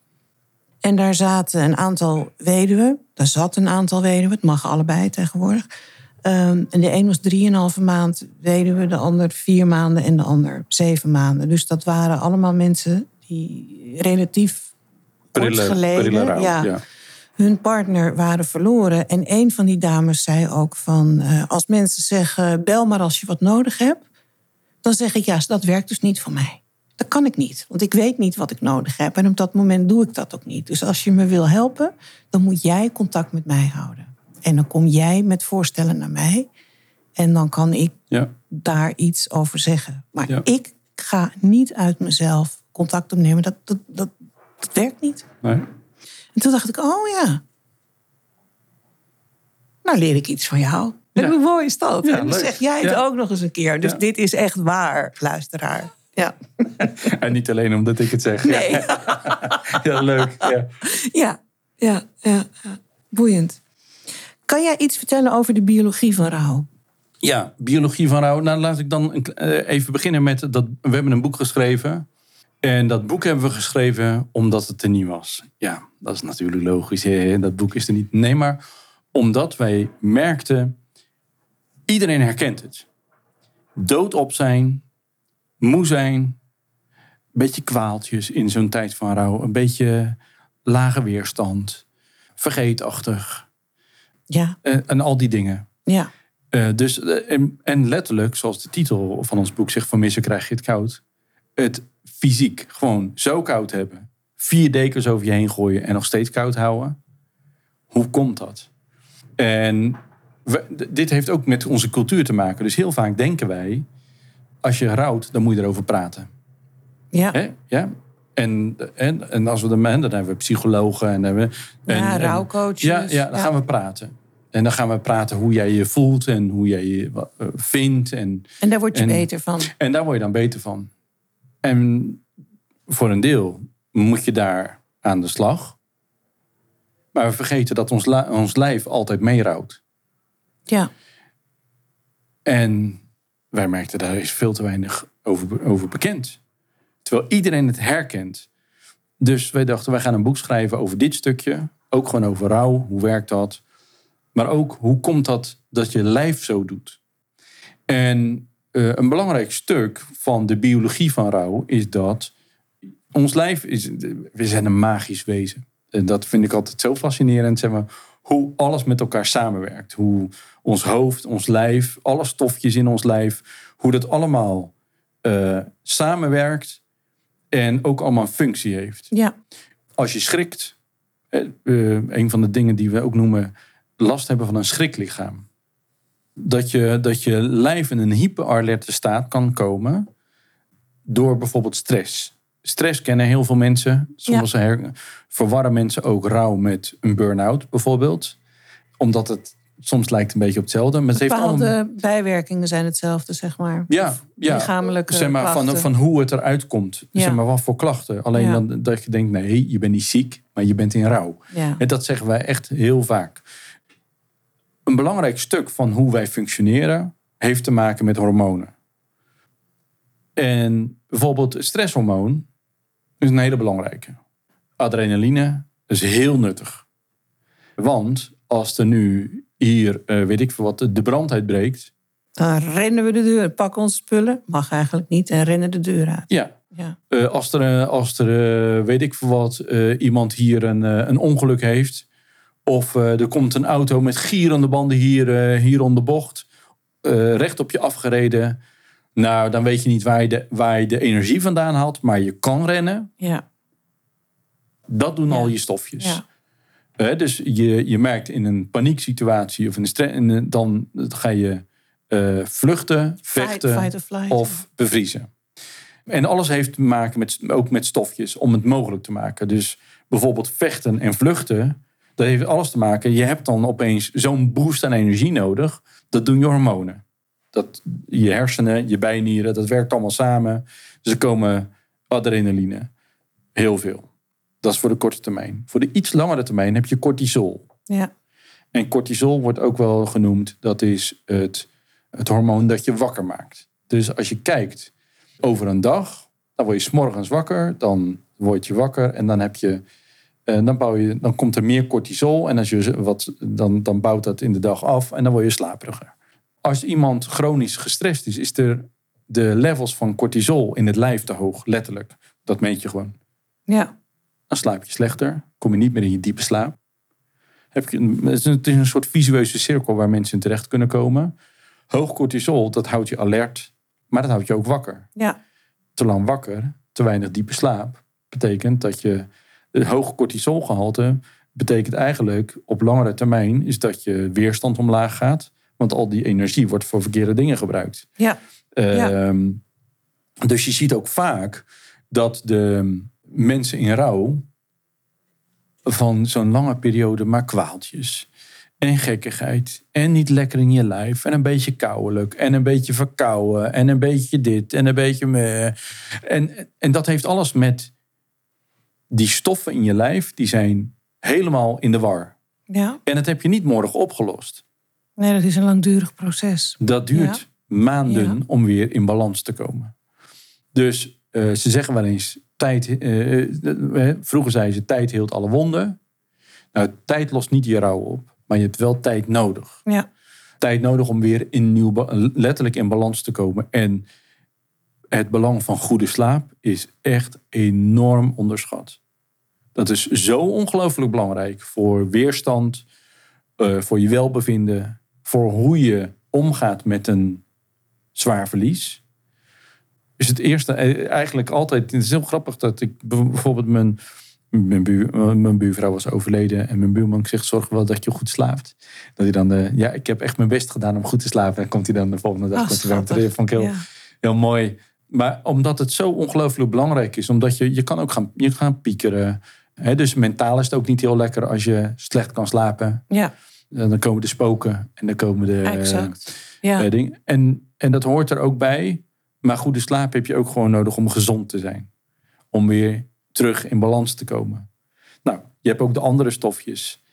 En daar zaten een aantal weduwen. Daar zat een aantal weduwen. Het mag allebei tegenwoordig. Ehm, en de een was drieënhalve maand weduwe. De ander vier maanden en de ander zeven maanden. Dus dat waren allemaal mensen die relatief kort Prille, geleden... prille rouw, ja, ja. Hun partner waren verloren. En een van die dames zei ook van... eh, als mensen zeggen, bel maar als je wat nodig hebt... dan zeg ik, ja, dat werkt dus niet voor mij. Dat kan ik niet, want ik weet niet wat ik nodig heb. En op dat moment doe ik dat ook niet. Dus als je me wil helpen, dan moet jij contact met mij houden. En dan kom jij met voorstellen naar mij. En dan kan ik Ja. daar iets over zeggen. Maar Ja. ik ga niet uit mezelf contact opnemen. Dat, dat, dat, dat werkt niet. Nee? En toen dacht ik, oh ja. Nou leer ik iets van jou. Ja. Hoe mooi is dat? Ja, en dan zeg jij het Ja. ook nog eens een keer. Dus dit is echt waar, luisteraar. Ja, En niet alleen omdat ik het zeg. nee. Ja, leuk. Ja. ja, ja. Boeiend. Kan jij iets vertellen over de biologie van rouw? Ja, biologie van rouw. Nou, laat ik dan eh, even beginnen met dat. We hebben een boek geschreven. En dat boek hebben we geschreven omdat het er niet was. Ja, dat is natuurlijk logisch. hè, Dat boek is er niet. Nee, maar omdat wij merkten. Iedereen herkent het. Doodop zijn. Moe zijn. Beetje kwaaltjes in zo'n tijd van rouw. Een beetje lage weerstand. Vergeetachtig. Ja, En, en al die dingen. ja, Eh, dus, eh, en, en letterlijk, zoals de titel van ons boek zegt, van missen krijg je het koud. Het fysiek gewoon zo koud hebben. Vier dekens over je heen gooien en nog steeds koud houden. Hoe komt dat? En we- dit heeft ook met onze cultuur te maken. Dus heel vaak denken wij, als je rouwt, dan moet je erover praten. ja. Hè? Ja? En, en, en als we en dan hebben we psychologen en, hebben en, ja en- rouwcoaches. ja, ja, dan gaan we praten. En dan gaan we praten hoe jij je voelt en hoe jij je eh, vindt. En, En daar word je en- beter van. en daar word je dan beter van. En voor een deel moet je daar aan de slag. Maar we vergeten dat ons, ons lijf altijd meerouwt. Ja, En wij merkten daar is veel te weinig over, over bekend. Terwijl iedereen het herkent. Dus wij dachten, wij gaan een boek schrijven over dit stukje. Ook gewoon over rouw. Hoe werkt dat? Maar ook, hoe komt dat dat je lijf zo doet? En eh, een belangrijk stuk van de biologie van rouw is dat ons lijf is, we zijn een magisch wezen. En dat vind ik altijd zo fascinerend, zeg maar, hoe alles met elkaar samenwerkt. Hoe ons hoofd, ons lijf, alle stofjes in ons lijf, hoe dat allemaal eh, samenwerkt en ook allemaal een functie heeft. ja, Als je schrikt, eh, een van de dingen die we ook noemen last hebben van een schriklichaam. Dat je, dat je lijf in een hyperalerte staat kan komen door bijvoorbeeld stress. Stress kennen heel veel mensen. Soms her- verwarren mensen ook rouw met een burn-out bijvoorbeeld. Omdat het soms lijkt een beetje op hetzelfde. Maar het heeft allemaal... bijwerkingen zijn hetzelfde, zeg maar. Ja, ja. Lichamelijke zeg maar, van, klachten. van hoe het eruit komt. Ja. Zeg maar, wat voor klachten. Alleen Ja. dan, dat je denkt, nee, je bent niet ziek, maar je bent in rouw. Ja. En dat zeggen wij echt heel vaak. Een belangrijk stuk van hoe wij functioneren heeft te maken met hormonen. En bijvoorbeeld stresshormoon is een hele belangrijke. Adrenaline is heel nuttig. Want als er nu hier, eh, weet ik veel wat, de brand uitbreekt. Dan rennen we de deur, pakken onze spullen. Mag eigenlijk niet. En rennen de deur uit. Ja, Ja. Eh, als er, eh, als er weet ik veel wat, iemand hier een, een ongeluk heeft. Of eh, er komt een auto met gierende banden hier, eh, hier om de bocht. eh, recht op je afgereden. Nou, dan weet je niet waar je, de, waar je de energie vandaan haalt. Maar je kan rennen. Ja. Dat doen Ja. al je stofjes. Ja. Dus je, je merkt in een panieksituatie of in een stre- in een- dan ga je vluchten, vechten fight or flight. of bevriezen. En alles heeft te maken met, ook met stofjes om het mogelijk te maken. Dus bijvoorbeeld vechten en vluchten, dat heeft alles te maken. Je hebt dan opeens zo'n boost aan energie nodig. Dat doen je hormonen. Dat, je hersenen, je bijnieren, dat werkt allemaal samen. Dus er komen adrenaline. Heel veel. Dat is voor de korte termijn. Voor de iets langere termijn heb je cortisol. Ja. En cortisol wordt ook wel genoemd, dat is het, het hormoon dat je wakker maakt. Dus als je kijkt over een dag, dan word je 's morgens wakker, dan word je wakker en dan heb je. Eh, dan, bouw je, dan komt er meer cortisol en als je wat, dan, dan bouwt dat in de dag af en dan word je slaperiger. Als iemand chronisch gestrest is, is er de levels van cortisol in het lijf te hoog, letterlijk. Dat meet je gewoon. Ja. Dan slaap je slechter, kom je niet meer in je diepe slaap. Heb je, het is een- het is een soort visueuze cirkel waar mensen in terecht kunnen komen. Hoog cortisol, dat houdt je alert, maar dat houdt je ook wakker. Ja. Te lang wakker, te weinig diepe slaap, betekent dat je het hoge cortisolgehalte betekent eigenlijk op langere termijn is dat je weerstand omlaag gaat. Want al die energie wordt voor verkeerde dingen gebruikt. Ja. Ja. Ehm, Dus je ziet ook vaak dat de mensen in rouw van zo'n lange periode maar kwaaltjes en gekkigheid en niet lekker in je lijf en een beetje kouwelijk en een beetje verkouden en een beetje dit en een beetje meh. En, en dat heeft alles met die stoffen in je lijf, die zijn helemaal in de war. Ja. En dat heb je niet morgen opgelost. Nee, dat is een langdurig proces. Dat duurt maanden Ja. om weer in balans te komen. Dus eh, ze zeggen wel eens, tijd, eh, eh, vroeger zeiden ze, tijd heelt alle wonden. Nou, tijd lost niet je rouw op, maar je hebt wel tijd nodig. Ja. Tijd nodig om weer in nieuw, letterlijk in balans te komen. En het belang van goede slaap is echt enorm onderschat. Dat is zo ongelooflijk belangrijk voor weerstand, eh, voor je welbevinden, voor hoe je omgaat met een zwaar verlies. Is het eerste eh, eigenlijk altijd. Het is heel grappig dat ik bijvoorbeeld mijn, mijn, buur, eh, mijn buurvrouw was overleden en mijn buurman zegt: Zorg wel dat je goed slaapt. Dat hij dan, eh, ja, ik heb echt mijn best gedaan om goed te slapen. En komt hij dan de volgende dag Ah, komt hij weer. Vond ik heel, Ja. heel mooi. Maar omdat het zo ongelooflijk belangrijk is, omdat je, je kan ook gaan, je gaan piekeren. Hè, dus mentaal is het ook niet heel lekker als je slecht kan slapen. Ja, En dan komen de spoken en dan komen de exact. Ja. eh, dingen. En, en dat hoort er ook bij. Maar goede slaap heb je ook gewoon nodig om gezond te zijn. Om weer terug in balans te komen. Nou, je hebt ook de andere stofjes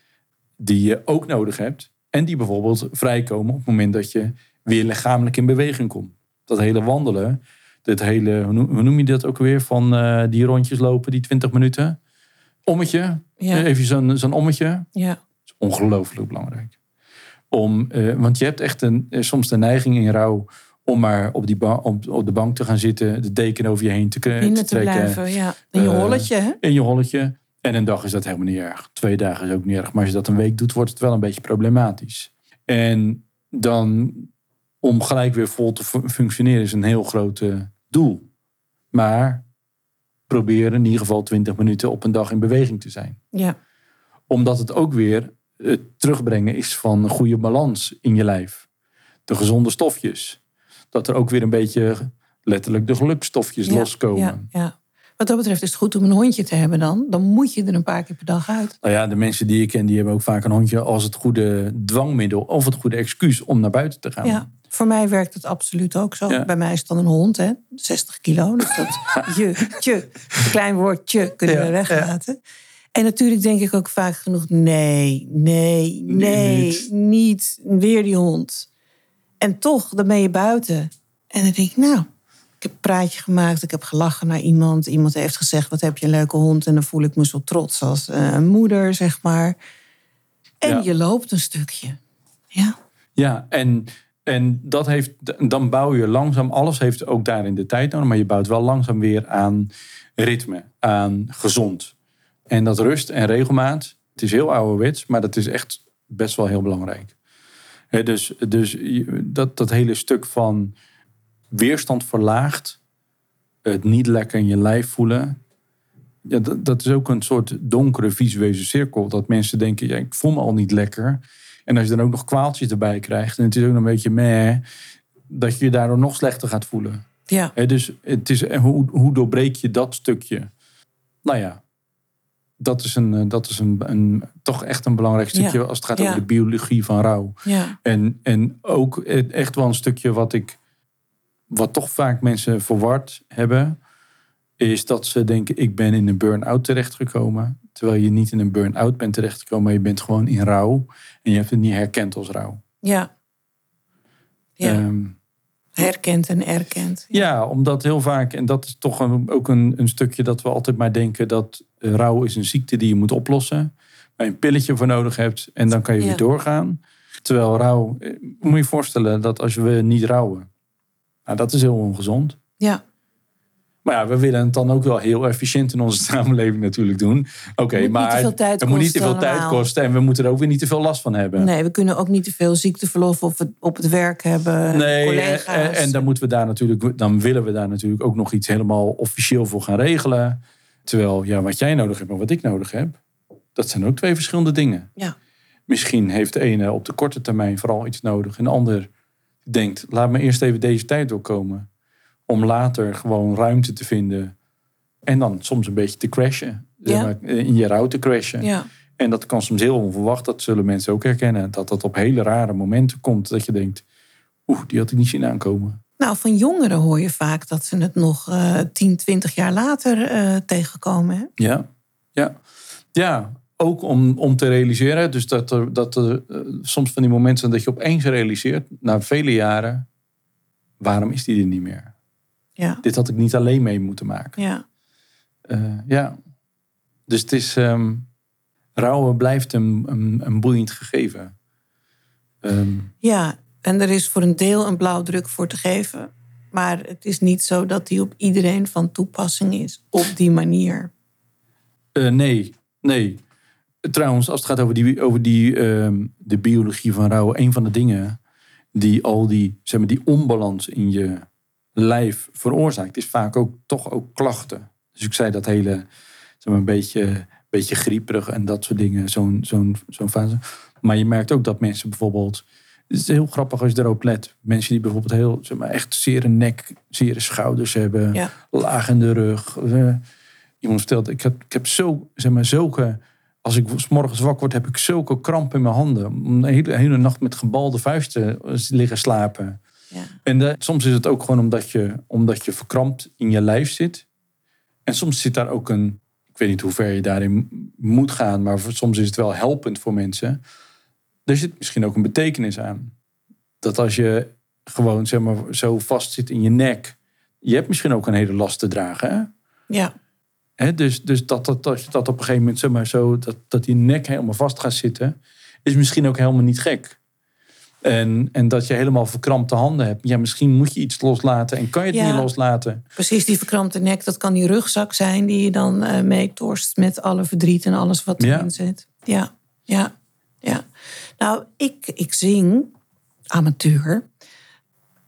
die je ook nodig hebt. En die bijvoorbeeld vrijkomen op het moment dat je weer lichamelijk in beweging komt. Dat hele wandelen, dat hele, hoe noem, hoe noem je dat ook weer? Van eh, die rondjes lopen, die 20 minuten. Ommetje, Ja. Eh, even zo'n zo'n ommetje Ja. is ongelooflijk belangrijk. Om, eh, want je hebt echt een, soms de neiging in rouw om maar op, die op, op de bank te gaan zitten, de deken over je heen te, te te trekken. blijven, ja. In je holletje, hè? In je holletje. En een dag is dat helemaal niet erg. Twee dagen is ook niet erg. Maar als je dat een week doet, wordt het wel een beetje problematisch. En dan om gelijk weer vol te fu- functioneren is een heel groot eh, doel. Maar probeer in ieder geval 20 minuten op een dag in beweging te zijn Ja. omdat het ook weer het terugbrengen is van een goede balans in je lijf. De gezonde stofjes. Dat er ook weer een beetje letterlijk de gelukstofjes ja. loskomen. Ja, ja. Wat dat betreft is het goed om een hondje te hebben dan. Dan moet je er een paar keer per dag uit. Nou ja, de mensen die ik ken, die hebben ook vaak een hondje als het goede dwangmiddel of het goede excuus om naar buiten te gaan. Ja, voor mij werkt het absoluut ook zo. Ja. Bij mij is het dan een hond, hè? 60 kilo. Dus dat je, tje, klein woordje kunnen we Ja, weglaten. En natuurlijk denk ik ook vaak genoeg: nee, nee, nee, niet. niet. Weer die hond. En toch, dan ben je buiten. En dan denk ik, nou, ik heb een praatje gemaakt, ik heb gelachen naar iemand. Iemand heeft gezegd: wat heb je een leuke hond? En dan voel ik me zo trots als eh, een moeder, zeg maar. En je loopt een stukje. Ja. Ja, en, en dat heeft, dan bouw je langzaam, alles heeft ook daarin de tijd nodig, maar je bouwt wel langzaam weer aan ritme, aan gezond. En dat rust en regelmaat, het is heel ouderwets, maar dat is echt best wel heel belangrijk. Dus dus dat, dat hele stuk van weerstand verlaagd, het niet lekker in je lijf voelen, ja, dat, dat is ook een soort donkere visuele cirkel. Dat mensen denken, ik voel me al niet lekker. En als je dan ook nog kwaaltjes erbij krijgt, en het is ook nog een beetje meh, dat je je daardoor nog slechter gaat voelen. Ja. Dus het is, hoe, hoe doorbreek je dat stukje? Nou ja, dat is, een, eh, dat is een, een, toch echt een belangrijk stukje Ja. als het gaat Ja. over de biologie van rouw. ja. En, en ook e- echt wel een stukje wat ik, wat toch vaak mensen verward hebben, is dat ze denken: ik ben in een burn-out terechtgekomen. Terwijl je niet in een burn-out bent terechtgekomen, maar je bent gewoon in rouw. En je hebt het niet herkend als rouw. Ja. Ja. Ehm, Herkend en erkend. ja, omdat heel vaak, en dat is toch een, ook een, een stukje dat we altijd maar denken dat eh, rouw is een ziekte die je moet oplossen. Waar je een pilletje voor nodig hebt en dan kan je Ja. weer doorgaan. Terwijl rouw, eh, moet je je voorstellen dat als we niet rouwen, nou dat is heel ongezond. Ja. Maar ja, we willen het dan ook wel heel efficiënt in onze samenleving natuurlijk doen. Oké, maar het moet niet te veel tijd kosten en we moeten er ook weer niet te veel last van hebben. Nee, we kunnen ook niet te veel ziekteverlof op het, op het werk hebben. Nee, collega's. en, en dan moeten we daar natuurlijk, dan willen we daar natuurlijk ook nog iets helemaal officieel voor gaan regelen. Terwijl, ja, wat jij nodig hebt en wat ik nodig heb, dat zijn ook twee verschillende dingen. Ja. Misschien heeft de ene op de korte termijn vooral iets nodig en de ander denkt, laat me eerst even deze tijd doorkomen. Om later gewoon ruimte te vinden en dan soms een beetje te crashen. Ja. maar, in je rouw te crashen. Ja. En dat kan soms heel onverwacht. Dat zullen mensen ook herkennen. Dat dat op hele rare momenten komt. Dat je denkt, oeh, die had ik niet zien aankomen. Nou, van jongeren hoor je vaak dat ze het nog eh 10, 20 jaar later eh, tegenkomen. Hè? Ja, ja. Ja, ook om, om te realiseren. Dus dat er, dat er eh, soms van die momenten dat je opeens realiseert, na vele jaren, waarom is die er niet meer? Ja. Dit had ik niet alleen mee moeten maken. Ja. Eh, ja. Dus het is, ehm, rouwen blijft een, een, een boeiend gegeven. Ehm, ja, en er is voor een deel een blauwdruk voor te geven. Maar het is niet zo dat die op iedereen van toepassing is. Op die manier. Eh, nee, nee. Trouwens, als het gaat over, die, over die, ehm, de biologie van rouwen, een van de dingen die al die, zeg maar, die onbalans in je lijf veroorzaakt, is vaak ook toch ook klachten. Dus ik zei dat hele, zeg maar, een beetje, beetje grieperig en dat soort dingen, zo'n zo'n zo'n fase. Maar je merkt ook dat mensen bijvoorbeeld, het is heel grappig als je erop let, mensen die bijvoorbeeld heel, zeg maar, echt zere nek, zere schouders hebben, Ja. laag in de rug. eh, iemand vertelt, ik heb, ik heb zo, zeg maar, zulke. Als ik 's morgens wakker word, heb ik zulke kramp in mijn handen. Om de hele, hele nacht met gebalde vuisten eh, liggen slapen. Ja. En soms is het ook gewoon omdat je, omdat je verkrampt in je lijf zit. En soms zit daar ook een. Ik weet niet hoe ver je daarin moet gaan, maar voor- soms is het wel helpend voor mensen. Er zit misschien ook een betekenis aan. Dat als je gewoon zeg maar, zo vast zit in je nek. Je hebt misschien ook een hele last te dragen. Hè? Ja. Dus dus dat, dat, dat, dat op een gegeven moment zeg maar, zo, dat, dat die nek helemaal vast gaat zitten, is misschien ook helemaal niet gek. En, en dat je helemaal verkrampte handen hebt. Ja, misschien moet je iets loslaten en kan je het Ja. niet loslaten. Precies, die verkrampte nek, dat kan die rugzak zijn die je dan eh meetorst met alle verdriet en alles wat Ja. erin zit. Ja, ja, ja. Nou, ik, ik zing amateur.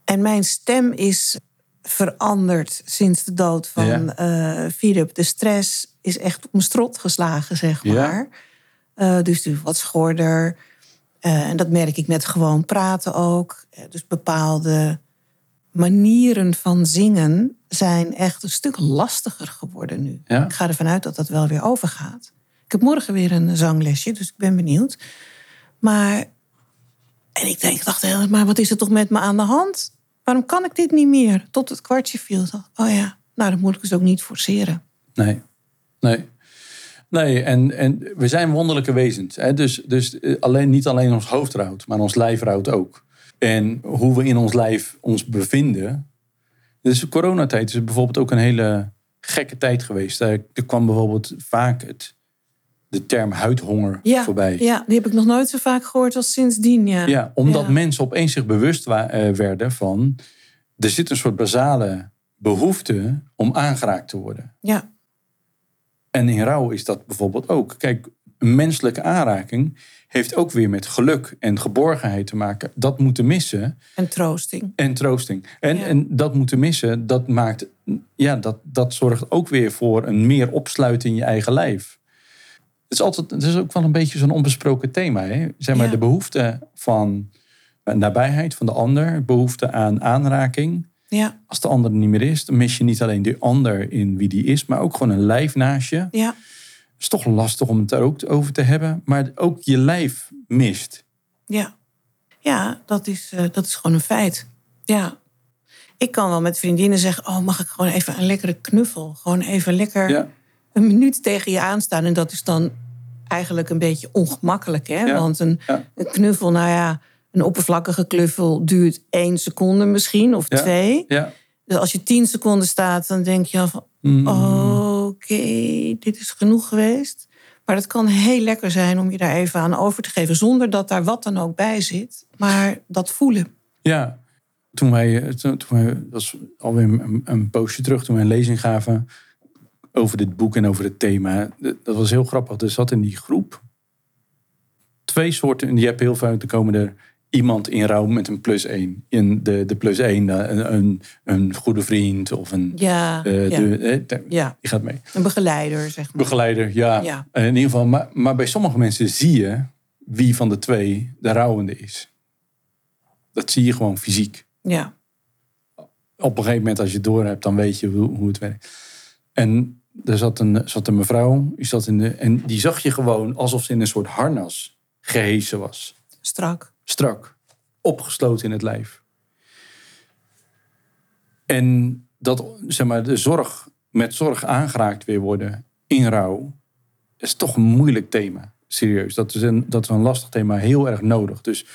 En mijn stem is veranderd sinds de dood van Ja. eh, Philip. De stress is echt op mijn strot geslagen, zeg Ja. maar. Eh, dus wat schorder. Eh, en dat merk ik met gewoon praten ook. Eh, dus bepaalde manieren van zingen zijn echt een stuk lastiger geworden nu. Ja. Ik ga ervan uit dat dat wel weer overgaat. Ik heb morgen weer een zanglesje, dus ik ben benieuwd. Maar, en ik denk, dacht, maar wat is er toch met me aan de hand? Waarom kan ik dit niet meer? Tot het kwartje viel. Oh ja, nou dan moet ik dus ook niet forceren. Nee, nee. Nee, en, en we zijn wonderlijke wezens. Hè? Dus, dus eh, alleen, niet alleen ons hoofd rouwt, maar ons lijf rouwt ook. En hoe we in ons lijf ons bevinden. Dus de coronatijd is bijvoorbeeld ook een hele gekke tijd geweest. Er, er kwam bijvoorbeeld vaak het, de term huidhonger Ja, voorbij. ja, die heb ik nog nooit zo vaak gehoord als sindsdien. Ja, Ja, omdat Ja. mensen opeens zich bewust eh, werden van... er zit een soort basale behoefte om aangeraakt te worden. ja, En in rouw is dat bijvoorbeeld ook. Kijk, een menselijke aanraking heeft ook weer met geluk en geborgenheid te maken. Dat moeten missen en troosting. en troosting. En, Ja. en dat moeten missen, dat maakt, ja, dat, dat zorgt ook weer voor een meer opsluiten in je eigen lijf. Het is, altijd, het is ook wel een beetje zo'n onbesproken thema. Hè? Zeg maar Ja. de behoefte van eh, nabijheid van de ander, behoefte aan aanraking. Ja, Als de ander er niet meer is, dan mis je niet alleen de ander in wie die is, maar ook gewoon een lijf naast je. ja, Het is toch lastig om het daar ook over te hebben. Maar ook je lijf mist. ja. Ja, dat is, eh, dat is gewoon een feit. Ja. Ik kan wel met vriendinnen zeggen: Oh, mag ik gewoon even een lekkere knuffel? Gewoon even lekker Ja, een minuut tegen je aanstaan. En dat is dan eigenlijk een beetje ongemakkelijk. Hè? Ja, Want een, een knuffel, nou ja, een oppervlakkige knuffel duurt één seconde misschien, of Ja. twee. ja. Dus als je tien seconden staat, dan denk je al van... Mm. Oké, dit is genoeg geweest. Maar het kan heel lekker zijn om je daar even aan over te geven... zonder dat daar wat dan ook bij zit. Maar dat voelen. Ja, toen wij, eh, toen, toen wij, dat was alweer een, een poosje terug, toen wij een lezing gaven over dit boek en over het thema. Dat was heel grappig. Er zat in die groep twee soorten, en je hebt heel vaak, er komen er iemand in rouw met een plus één. In de, de plus één, eh, een, een, een goede vriend of een... Ja, eh, ja, de, eh, de- ja, die gaat mee. een begeleider, zeg maar. Begeleider, ja. Ja. In ieder geval, maar, maar bij sommige mensen zie je wie van de twee de rouwende is. Dat zie je gewoon fysiek. Ja, Op een gegeven moment, als je het door hebt, dan weet je hoe, hoe het werkt. En er zat een, zat een mevrouw, die zat in de, en die zag je gewoon alsof ze in een soort harnas gehesen was. strak. Strak, opgesloten in het lijf. En dat, zeg maar, de zorg, met zorg aangeraakt weer worden in rouw, is toch een moeilijk thema. Serieus, dat is een, dat is een lastig thema, heel erg nodig. Dus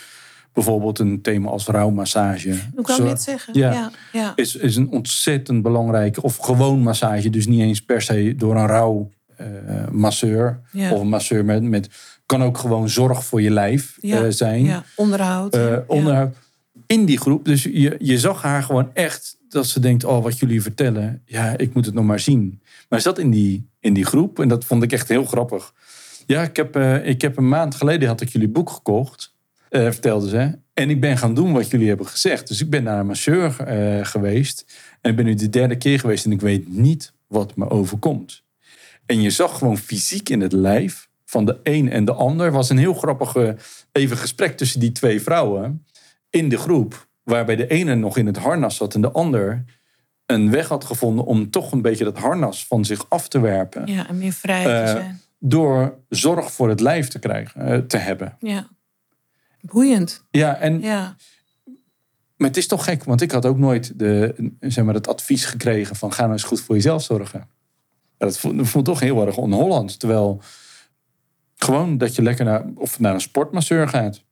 bijvoorbeeld een thema als rouwmassage. Ik wou Zorg- net zeggen. Ja. Ja, ja. is, is een ontzettend belangrijke, of gewoon massage, dus niet eens per se door een rouw eh, masseur Ja. of een masseur met, met, kan ook gewoon zorg voor je lijf Ja, eh, zijn. ja. Onderhoud. Eh, ja. onderhoud. In die groep, dus je, je zag haar gewoon echt dat ze denkt, oh wat jullie vertellen, ja ik moet het nog maar zien. Maar ze zat in die, in die groep en dat vond ik echt heel grappig. Ja, ik heb, eh, ik heb een maand geleden had ik jullie boek gekocht, vertelde ze. En ik ben gaan doen wat jullie hebben gezegd. Dus ik ben naar een masseur geweest. En ik ben nu de derde keer geweest en ik weet niet wat me overkomt. En je zag gewoon fysiek in het lijf van de een en de ander. was een heel grappig eh, even gesprek tussen die twee vrouwen in de groep. Waarbij de ene nog in het harnas zat en de ander een weg had gevonden om toch een beetje dat harnas van zich af te werpen. Ja, en meer vrij te Eh, zijn. Door zorg voor het lijf te krijgen, eh, te hebben. Ja. Boeiend. Ja, en Ja. Maar het is toch gek, want ik had ook nooit de, zeg maar, het advies gekregen van ga nou eens goed voor jezelf zorgen. Ja, dat voelt toch heel erg on-Hollands. Terwijl gewoon dat je lekker naar, of naar een sportmasseur gaat.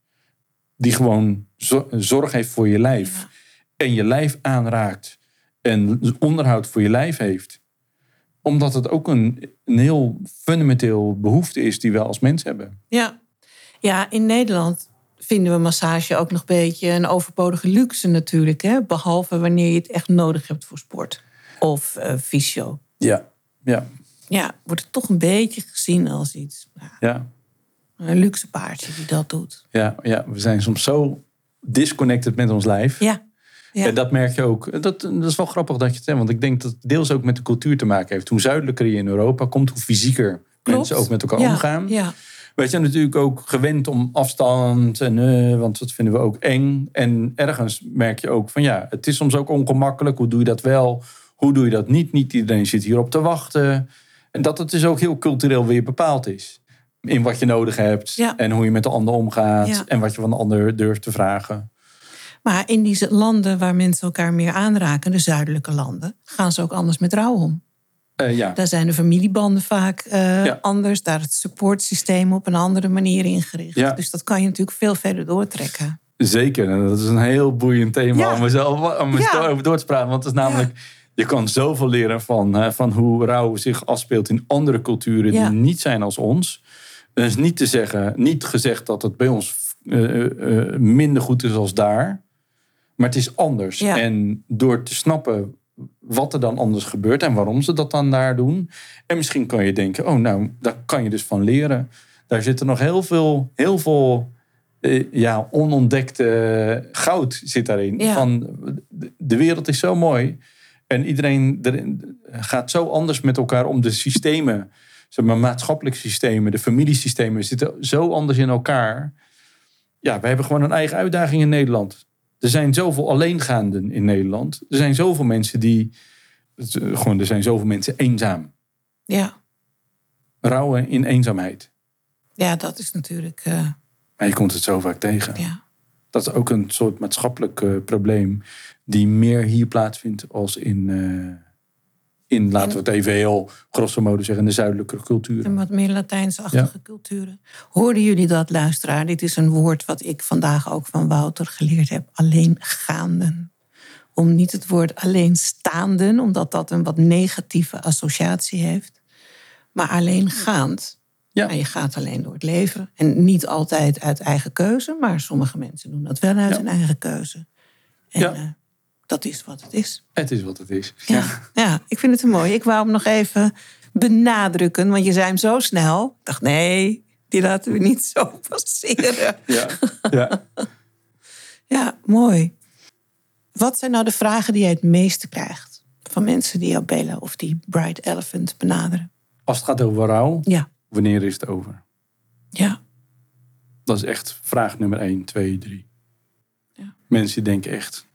Die gewoon zo- zorg heeft voor je lijf. Ja. En je lijf aanraakt. En onderhoud voor je lijf heeft. Omdat het ook een, een heel fundamenteel behoefte is die we als mens hebben. Ja. ja, in Nederland vinden we massage ook nog een beetje een overbodige luxe natuurlijk. Hè? Behalve wanneer je het echt nodig hebt voor sport. Of fysio. Ja, ja, Ja, wordt het toch een beetje gezien als iets. nou, ja. een luxe paardje die dat doet. Ja, ja, we zijn soms zo disconnected met ons lijf. Ja, ja. En dat merk je ook. Dat, dat is wel grappig dat je het zegt. Want ik denk dat het deels ook met de cultuur te maken heeft. Hoe zuidelijker je in Europa komt, hoe fysieker Klopt. mensen ook met elkaar ja, omgaan. Ja, wij zijn natuurlijk ook gewend om afstand. En, eh, want dat vinden we ook eng. En ergens merk je ook van ja, het is soms ook ongemakkelijk. Hoe doe je dat wel? Hoe doe je dat niet? Niet iedereen zit hierop te wachten. En dat het dus ook heel cultureel weer bepaald is. In wat je nodig hebt. Ja. En hoe je met de ander omgaat. Ja. En wat je van de ander durft te vragen. Maar in die landen waar mensen elkaar meer aanraken, de zuidelijke landen, gaan ze ook anders met rouw om. Eh, ja. Daar zijn de familiebanden vaak eh, Ja. anders. Daar het supportsysteem op een andere manier ingericht. Ja. Dus dat kan je natuurlijk veel verder doortrekken. Zeker. En dat is een heel boeiend thema Ja. om mezelf om er Ja. over door te praten. Want het is namelijk, je kan zoveel leren van, hè, van hoe rouw zich afspeelt in andere culturen Ja. die niet zijn als ons. Dat is niet te zeggen, niet gezegd dat het bij ons eh, eh, minder goed is als daar. Maar het is anders. Ja. En door te snappen wat er dan anders gebeurt en waarom ze dat dan daar doen. En misschien kan je denken, oh nou, daar kan je dus van leren. Daar zitten nog heel veel, heel veel eh, ja, onontdekte goud zit daarin. Ja. Van, de wereld is zo mooi. En iedereen erin- gaat zo anders met elkaar om. De systemen, zeg maar, maatschappelijke systemen, de familiesystemen zitten zo anders in elkaar. Ja, we hebben gewoon een eigen uitdaging in Nederland. Er zijn zoveel alleengaanden in Nederland. Er zijn zoveel mensen die. het, eh, Gewoon, er zijn zoveel mensen eenzaam. Ja, Rouwen in eenzaamheid. ja dat is natuurlijk. eh, Maar je komt het zo vaak tegen. ja. Dat is ook een soort maatschappelijk eh, probleem. Die meer hier plaatsvindt als in. eh, in, laten we het even heel grosso modo zeggen, de zuidelijke culturen. En wat meer Latijnsachtige culturen. Hoorden jullie dat, luisteraar? Dit is een woord wat ik vandaag ook van Wouter geleerd heb. Alleengaanden. Om niet het woord alleenstaanden, omdat dat een wat negatieve associatie heeft. Maar alleengaand. Ja. Nou, je gaat alleen door het leven. En niet altijd uit eigen keuze, maar sommige mensen doen dat wel uit Ja. hun eigen keuze. En Ja. Dat is wat het is. Het is wat het is. Ja. ja, ik vind het een mooi. Ik wou hem nog even benadrukken, want je zei hem zo snel. Ik dacht, nee, die laten we niet zo passeren. Ja. ja. Ja, mooi. Wat zijn nou de vragen die jij het meeste krijgt van mensen die jou bellen of die Bright Elephant benaderen? Als het gaat over rouw, Ja, wanneer is het over? ja, Dat is echt vraag nummer 1, 2, 3. Ja. Mensen denken echt,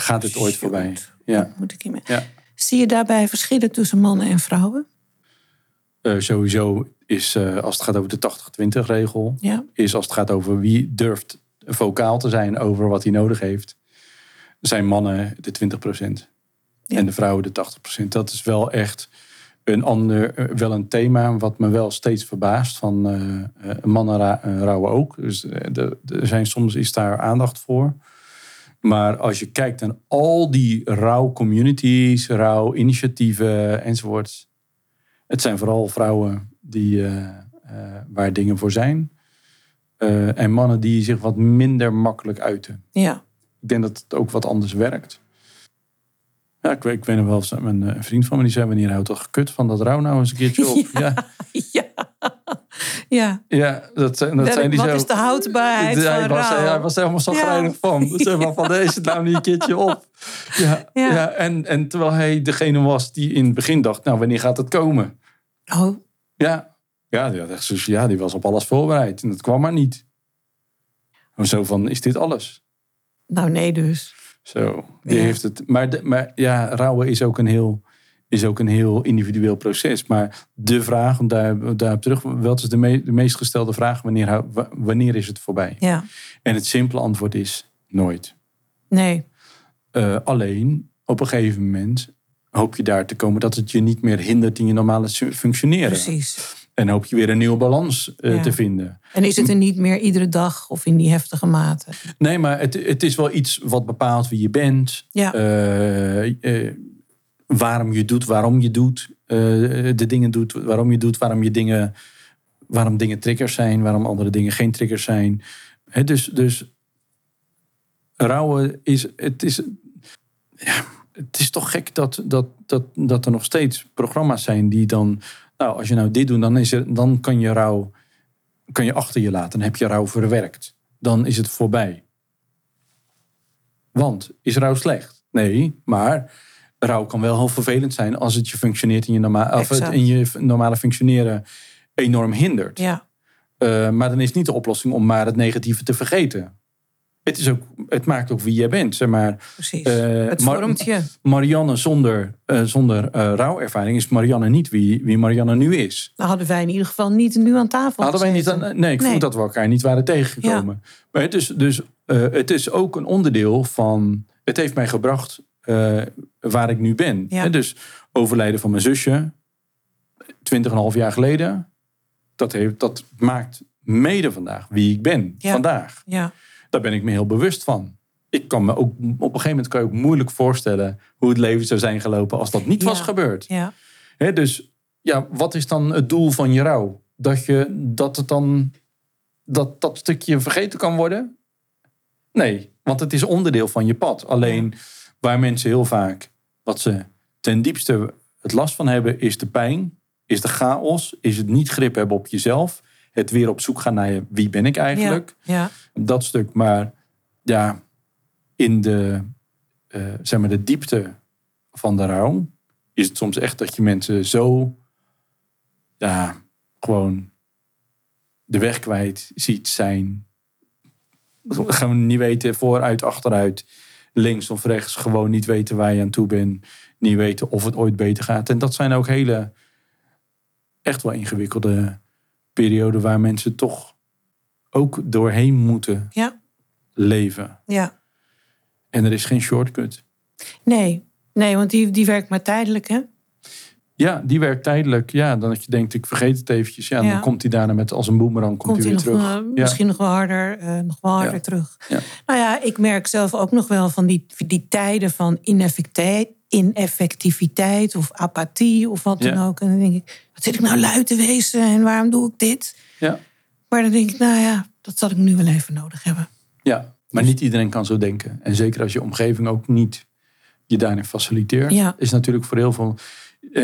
gaat dit ooit voorbij? Ja. moet ik hiermee. ja. Zie je daarbij verschillen tussen mannen en vrouwen? Eh, sowieso is, eh, als het gaat over de 80-20 regel, Ja, is als het gaat over wie durft vocaal te zijn over wat hij nodig heeft, zijn mannen de 20% Ja. en de vrouwen de 80%. Dat is wel echt een ander, eh, wel een thema wat me wel steeds verbaast. Van eh, mannen rouwen ook. Dus er zijn soms is daar aandacht voor. Maar als je kijkt naar al die rouwcommunities, rouwinitiatieven enzovoort. Het zijn vooral vrouwen die, eh, eh, waar dingen voor zijn. Eh, en mannen die zich wat minder makkelijk uiten. ja, Ik denk dat het ook wat anders werkt. Ja, ik, weet- ik weet nog wel, eens, een, een vriend van me die zei... wanneer houdt toch gekut van dat rouw nou eens een keertje op? Ja, ja. ja. Ja dat, zijn- dat Welk- zijn die wat zo... is de houdbaarheid hij, van was, rouw? hij was er helemaal zagrijnig van. Zeg maar, van deze nou niet een keertje op. Ja, Ja. ja. en, en terwijl hij degene was die in het begin dacht... nou, wanneer gaat het komen? Oh, Ja, ja, die, had echt zoiets- ja, die was op alles voorbereid. En dat kwam maar niet. En Zo van, is dit alles? nou nee dus. Zo, die Ja. heeft het. Maar, de, maar ja, rouwen is ook een heel, is ook een heel individueel proces. Maar de vraag, om daar, daarop terug, wat is de, me- de meest gestelde vraag? Wanneer, wanneer is het voorbij? Ja, En het simpele antwoord is nooit. nee. Eh, alleen, op een gegeven moment hoop je daar te komen dat het je niet meer hindert in je normale functioneren. Precies. En hoop je weer een nieuwe balans eh, Ja. te vinden. En is het er niet meer iedere dag of in die heftige mate? Nee, maar het, het is wel iets wat bepaalt wie je bent. Ja. Eh, waarom je doet, waarom je doet. eh, de dingen doet, waarom je doet, waarom je dingen... Waarom dingen triggers zijn, waarom andere dingen geen triggers zijn. Dus, dus rouwen is... Het is, ja, het is toch gek dat, dat, dat, dat er nog steeds programma's zijn die dan... Nou, als je nou dit doet, dan, is er, dan kan je rouw kan je achter je laten. Dan heb je rouw verwerkt. Dan is het voorbij. Want is rouw slecht? Nee, maar rouw kan wel heel vervelend zijn als het je functioneert in je, norma of het in je normale functioneren enorm hindert. Ja, Eh, maar dan is niet de oplossing om maar het negatieve te vergeten. Het, is ook, het maakt ook wie jij bent. Zeg maar, Precies. Eh, het vormt je. Marianne zonder, eh, zonder rouwervaring is Marianne niet wie, wie Marianne nu is. Nou hadden wij in ieder geval niet nu aan tafel Hadden wij niet aan, nee, ik Nee. vond dat we elkaar niet waren tegengekomen. Maar het is, dus, het is ook een onderdeel van. Het heeft mij gebracht eh, waar ik nu ben. Ja. Dus overlijden van mijn zusje, 20,5 jaar geleden. Dat, heeft, dat maakt mede vandaag wie ik ben. Ja. Vandaag. Ja, Daar ben ik me heel bewust van. Ik kan me ook op een gegeven moment kan je ook moeilijk voorstellen hoe het leven zou zijn gelopen als dat niet Ja. was gebeurd. ja, dus ja, wat is dan het doel van je rouw? Dat, je, dat het dan dat, dat stukje vergeten kan worden? Nee, want het is onderdeel van je pad. Alleen waar mensen heel vaak wat ze ten diepste het last van hebben, is de pijn, is de chaos, is het niet grip hebben op jezelf, het weer op zoek gaan naar je, wie ben ik eigenlijk? ja, dat stuk. Maar ja, in de, eh, zeg maar de diepte van de rouw is het soms echt dat je mensen zo ja, gewoon de weg kwijt ziet zijn. Gaan we niet weten vooruit, achteruit, links of rechts. Gewoon niet weten waar je aan toe bent. Niet weten of het ooit beter gaat. En dat zijn ook hele, echt wel ingewikkelde perioden waar mensen toch ook doorheen moeten ja, leven. ja. En er is geen shortcut. Nee, nee want die, die werkt maar tijdelijk, hè? Ja, die werkt tijdelijk. Ja, dan dat je denkt, ik vergeet het eventjes. Ja, Ja. dan komt hij daarna met als een boemerang komt Komt hij weer terug. wel- ja. misschien nog wel harder, eh, nog wel harder Ja. terug. Ja. Nou ja, ik merk zelf ook nog wel van die, die tijden van ineffectiviteit, ineffectiviteit of apathie of wat dan ook. En dan denk ik, wat zit ik nou lui te wezen en waarom doe ik dit? Ja. Maar dan denk ik, nou ja, dat zal ik nu wel even nodig hebben. ja, maar niet iedereen kan zo denken. En zeker als je omgeving ook niet je daarin faciliteert. Is natuurlijk voor heel veel...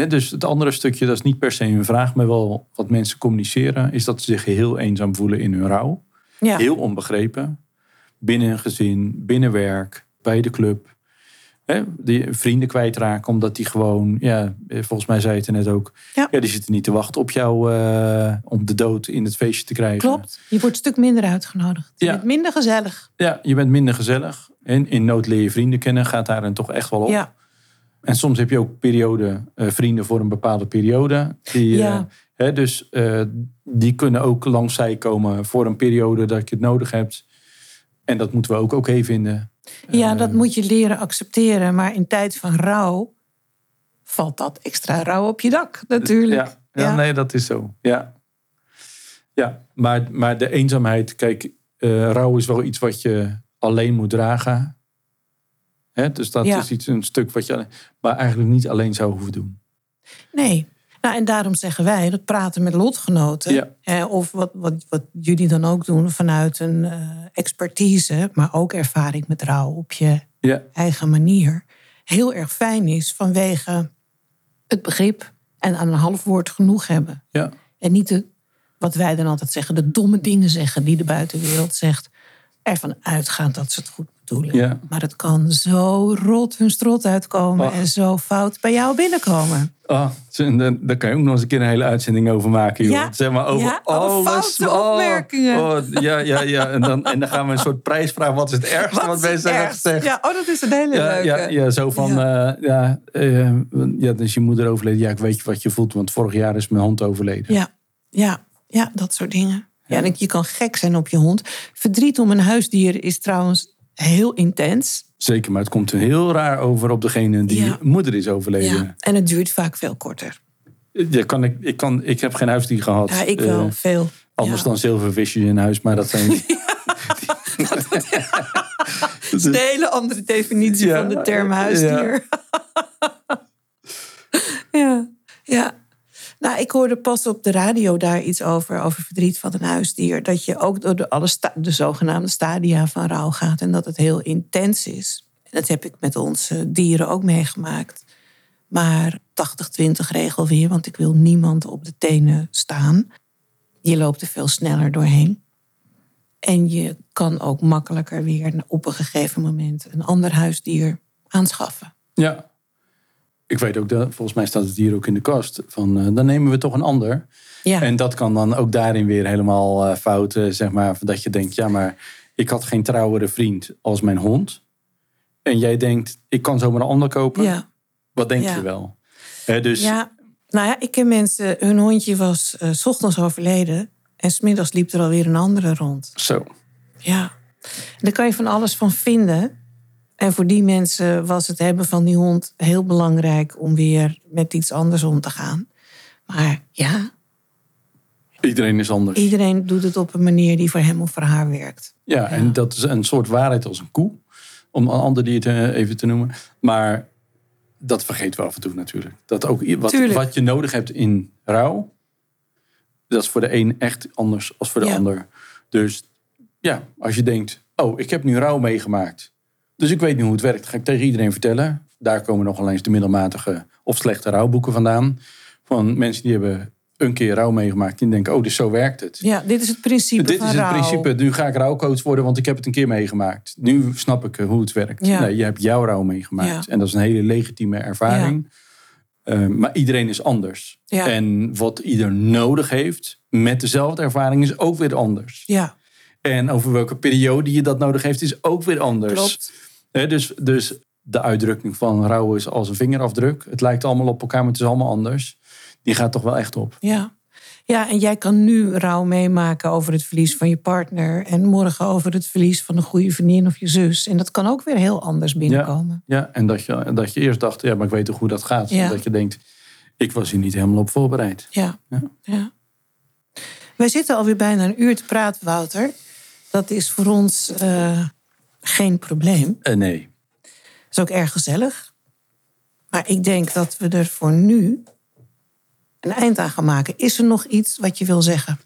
Dus het andere stukje, dat is niet per se een vraag... maar wel wat mensen communiceren... is dat ze zich heel eenzaam voelen in hun rouw. Ja, Heel onbegrepen. Binnen een gezin, binnen werk, bij de club. Die vrienden kwijtraken omdat die gewoon, ja, volgens mij zei het er net ook. Ja. Ja. die zitten niet te wachten op jou eh, om de dood in het feestje te krijgen. klopt. Je wordt een stuk minder uitgenodigd. Je Ja. bent minder gezellig. Ja, je bent minder gezellig. En in nood leer je vrienden kennen, gaat daar dan toch echt wel op. Ja, En soms heb je ook periode, eh, vrienden voor een bepaalde periode. Die, eh, Ja. hè, dus eh, die kunnen ook langs zij komen voor een periode dat je het nodig hebt. En dat moeten we ook oké vinden. ja, Eh, dat moet je leren accepteren. Maar in tijd van rouw valt dat extra rouw op je dak, natuurlijk. Ja, ja, Ja. nee, dat is zo. Ja, ja maar, maar de eenzaamheid, kijk, eh, rouw is wel iets wat je alleen moet dragen. Hè? Dus dat Ja. is iets, een stuk wat je maar eigenlijk niet alleen zou hoeven doen. Nee. Nou, en daarom zeggen wij dat praten met lotgenoten. Ja. eh, of wat, wat, wat jullie dan ook doen vanuit een eh, expertise, maar ook ervaring met rouw op je Ja, eigen manier. Heel erg fijn is vanwege het begrip en aan een half woord genoeg hebben. ja, En niet de, wat wij dan altijd zeggen, de domme dingen zeggen die de buitenwereld zegt. Ervan uitgaand dat ze het goed bedoelen. Ja. Maar het kan zo rot hun strot uitkomen Ach. en zo fout bij jou binnenkomen. Ah, zo, daar, kan je ook nog eens een keer een hele uitzending over maken. Joh. Ja. Zeg maar over Ja, alles. foute opmerkingen. Oh, ja, ja, ja. En dan, en dan gaan we een soort prijsvraag. Wat is het ergste wat, het mensen hebben gezegd? Ja, oh, dat is een hele Ja, leuke. ja, ja, zo van, ja. ja, eh, ja, dus je moeder overleden. Ja, ik weet wat je voelt, want vorig jaar is mijn hond overleden. Ja, ja, ja, dat soort dingen. Ja, en je kan gek zijn op je hond. Verdriet om een huisdier is trouwens heel intens. Zeker, maar het komt heel raar over op degene die Ja. moeder is overleden. Ja, en het duurt vaak veel korter. Ja, kan ik, ik, kan, ik heb geen huisdier gehad. Ja, ik wel, Eh, veel. anders Ja. dan zilvervisjes in huis, maar dat zijn... Dat is een hele andere definitie van de term huisdier. Ja. ja. Nou, ik hoorde pas op de radio daar iets over, over verdriet van een huisdier. Dat je ook door de, alle de zogenaamde stadia van rouw gaat en dat het heel intens is. En dat heb ik met onze dieren ook meegemaakt. Maar 80-20 regel weer, want ik wil niemand op de tenen staan. Je loopt er veel sneller doorheen. En je kan ook makkelijker weer op een gegeven moment een ander huisdier aanschaffen. Ja. Ik weet ook, dat, volgens mij staat het hier ook in de kast, van eh, dan nemen we toch een ander. Ja, En dat kan dan ook daarin weer helemaal eh, fouten, zeg maar. Dat je denkt, ja, maar ik had geen trouwere vriend als mijn hond. En jij denkt, ik kan zomaar een ander kopen. ja. Wat denk Ja. je wel? Hè, dus ja. Nou ja, ik ken mensen, hun hondje was eh, s ochtends overleden. En smiddags liep er alweer een andere rond. zo. Ja. En daar kan je van alles van vinden. En voor die mensen was het hebben van die hond heel belangrijk om weer met iets anders om te gaan. Maar ja, Iedereen is anders. iedereen doet het op een manier die voor hem of voor haar werkt. Ja, en dat is een soort waarheid als een koe. Om een ander dier te, even te noemen. Maar dat vergeten we af en toe natuurlijk. Dat ook wat, Tuurlijk. wat je nodig hebt in rouw. Dat is voor de een echt anders als voor de Ja. ander. Dus ja, als je denkt. Oh, ik heb nu rouw meegemaakt. Dus ik weet nu hoe het werkt. Ga ik tegen iedereen vertellen. Daar komen nogal eens de middelmatige of slechte rouwboeken vandaan. Van mensen die hebben een keer rouw meegemaakt. Die denken, oh, dus zo werkt het. Ja, dit is het principe Dit van is het rouw. principe. Nu ga ik rouwcoach worden, want ik heb het een keer meegemaakt. Nu snap ik eh, hoe het werkt. Ja. Nee, je hebt jouw rouw meegemaakt. Ja. En dat is een hele legitieme ervaring. Eh, maar iedereen is anders. Ja. En wat ieder nodig heeft met dezelfde ervaring is ook weer anders. Ja, En over welke periode je dat nodig heeft is ook weer anders. klopt. Dus, dus de uitdrukking van rouw is als een vingerafdruk. Het lijkt allemaal op elkaar, maar het is allemaal anders. Die gaat toch wel echt op. Ja. ja, en jij kan nu rouw meemaken over het verlies van je partner. En morgen over het verlies van een goede vriendin of je zus. En dat kan ook weer heel anders binnenkomen. Ja, en dat je, dat je eerst dacht, ja, maar ik weet toch hoe dat gaat. Ja. Dat je denkt, ik was hier niet helemaal op voorbereid. Ja. Ja. ja. Wij zitten alweer bijna een uur te praten, Wouter. Dat is voor ons eh, geen probleem. Eh, nee. Is ook erg gezellig. Maar ik denk dat we er voor nu een eind aan gaan maken. Is er nog iets wat je wil zeggen?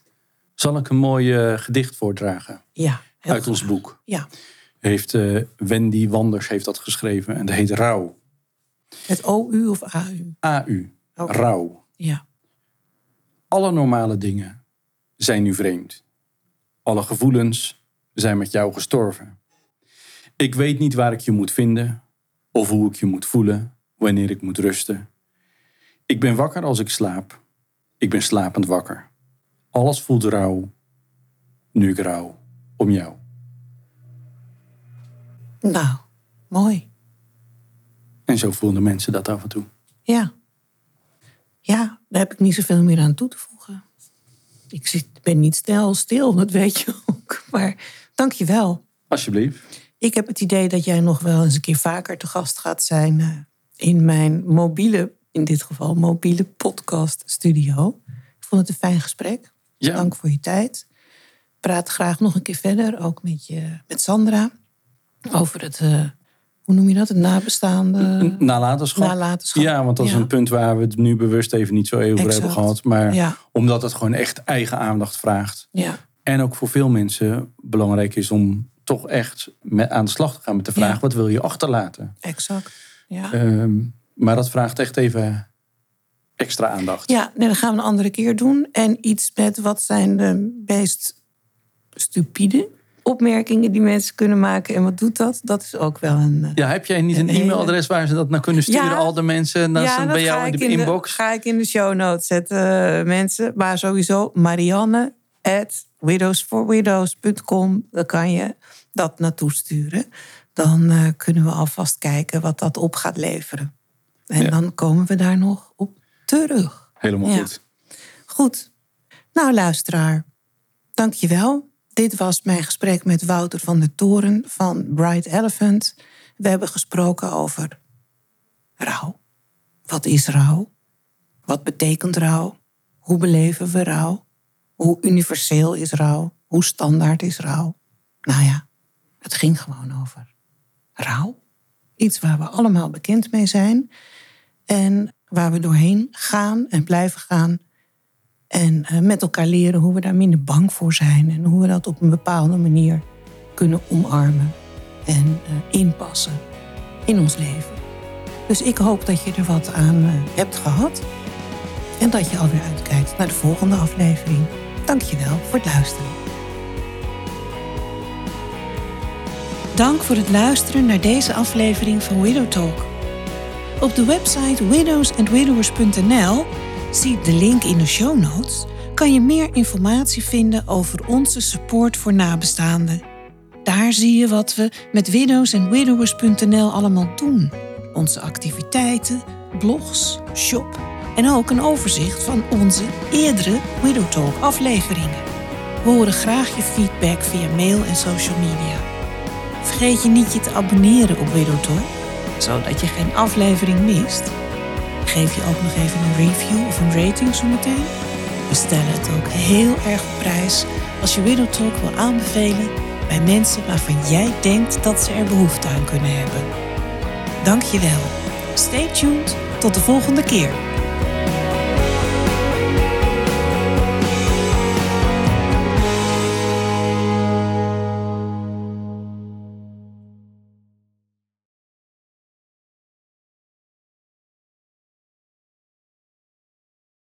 Zal ik een mooi eh, gedicht voordragen Ja. uit ons boek? Ja. Heeft Wendy Wanders heeft dat geschreven en dat heet Rouw. Het OU of AU? AU. Oké. Rouw. Ja. Alle normale dingen zijn nu vreemd. Alle gevoelens zijn met jou gestorven. Ik weet niet waar ik je moet vinden of hoe ik je moet voelen wanneer ik moet rusten. Ik ben wakker als ik slaap. Ik ben slapend wakker. Alles voelt rouw. Nu ik rouw om jou. Nou, mooi. En zo voelden mensen dat af en toe. Ja. Ja, daar heb ik niet zoveel meer aan toe te voegen. Ik ben niet snel stil, dat weet je ook. Maar dank je wel. Alsjeblieft. Ik heb het idee dat jij nog wel eens een keer vaker te gast gaat zijn eh, in mijn mobiele, in dit geval mobiele podcast studio. Ik vond het een fijn gesprek. Ja. Dank voor je tijd. Praat graag nog een keer verder, ook met, je, met Sandra, over het, eh, hoe noem je dat, het nabestaande Nalatenschap. nalatenschap. Ja, want dat is Ja. een punt waar we het nu bewust even niet zo over Exact. hebben gehad. Maar Ja. omdat het gewoon echt eigen aandacht vraagt. Ja, En ook voor veel mensen belangrijk is om toch echt met, aan de slag te gaan met de vraag: Ja. wat wil je achterlaten? exact. Ja, Ehm, maar dat vraagt echt even extra aandacht. ja nee, dat gaan we een andere keer doen. En iets met wat zijn de meest stupide opmerkingen die mensen kunnen maken. En wat doet dat? Dat is ook wel een... eh, Ja, heb jij niet een e-mailadres waar ze dat naar kunnen sturen? Ja. Al de mensen naar ja, bij jou ga in ik de in de, inbox? ga ik in de show notes zetten, eh, mensen. Maar sowieso Marianne at widowsforwidows.com. Dan kan je dat naartoe sturen. Dan eh, kunnen we alvast kijken wat dat op gaat leveren. En Ja. dan komen we daar nog op terug. Helemaal Ja. goed. Goed. Nou, luisteraar. Dank je wel. Dit was mijn gesprek met Wouter van der Toren van Bright Elephant. We hebben gesproken over rouw. Wat is rouw? Wat betekent rouw? Hoe beleven we rouw? Hoe universeel is rouw? Hoe standaard is rouw? Nou ja, het ging gewoon over rouw. Iets waar we allemaal bekend mee zijn. En waar we doorheen gaan en blijven gaan. En eh, met elkaar leren hoe we daar minder bang voor zijn. En hoe we dat op een bepaalde manier kunnen omarmen. En eh, inpassen in ons leven. Dus ik hoop dat je er wat aan eh, hebt gehad. En dat je alweer uitkijkt naar de volgende aflevering. Dank je wel voor het luisteren. Dank voor het luisteren naar deze aflevering van Widow Talk. Op de website widowsandwidowers.nl, zie de link in de show notes, kan je meer informatie vinden over onze support voor nabestaanden. Daar zie je wat we met widowsandwidowers.nl allemaal doen. Onze activiteiten, blogs, shop en ook een overzicht van onze eerdere Widow Talk afleveringen. We horen graag je feedback via mail en social media. Vergeet je niet je te abonneren op Widow Talk, zodat je geen aflevering mist. Geef je ook nog even een review of een rating zometeen. We stellen het ook heel erg op prijs als je Widow Talk wil aanbevelen bij mensen waarvan jij denkt dat ze er behoefte aan kunnen hebben. Dank je wel. Stay tuned. Tot de volgende keer.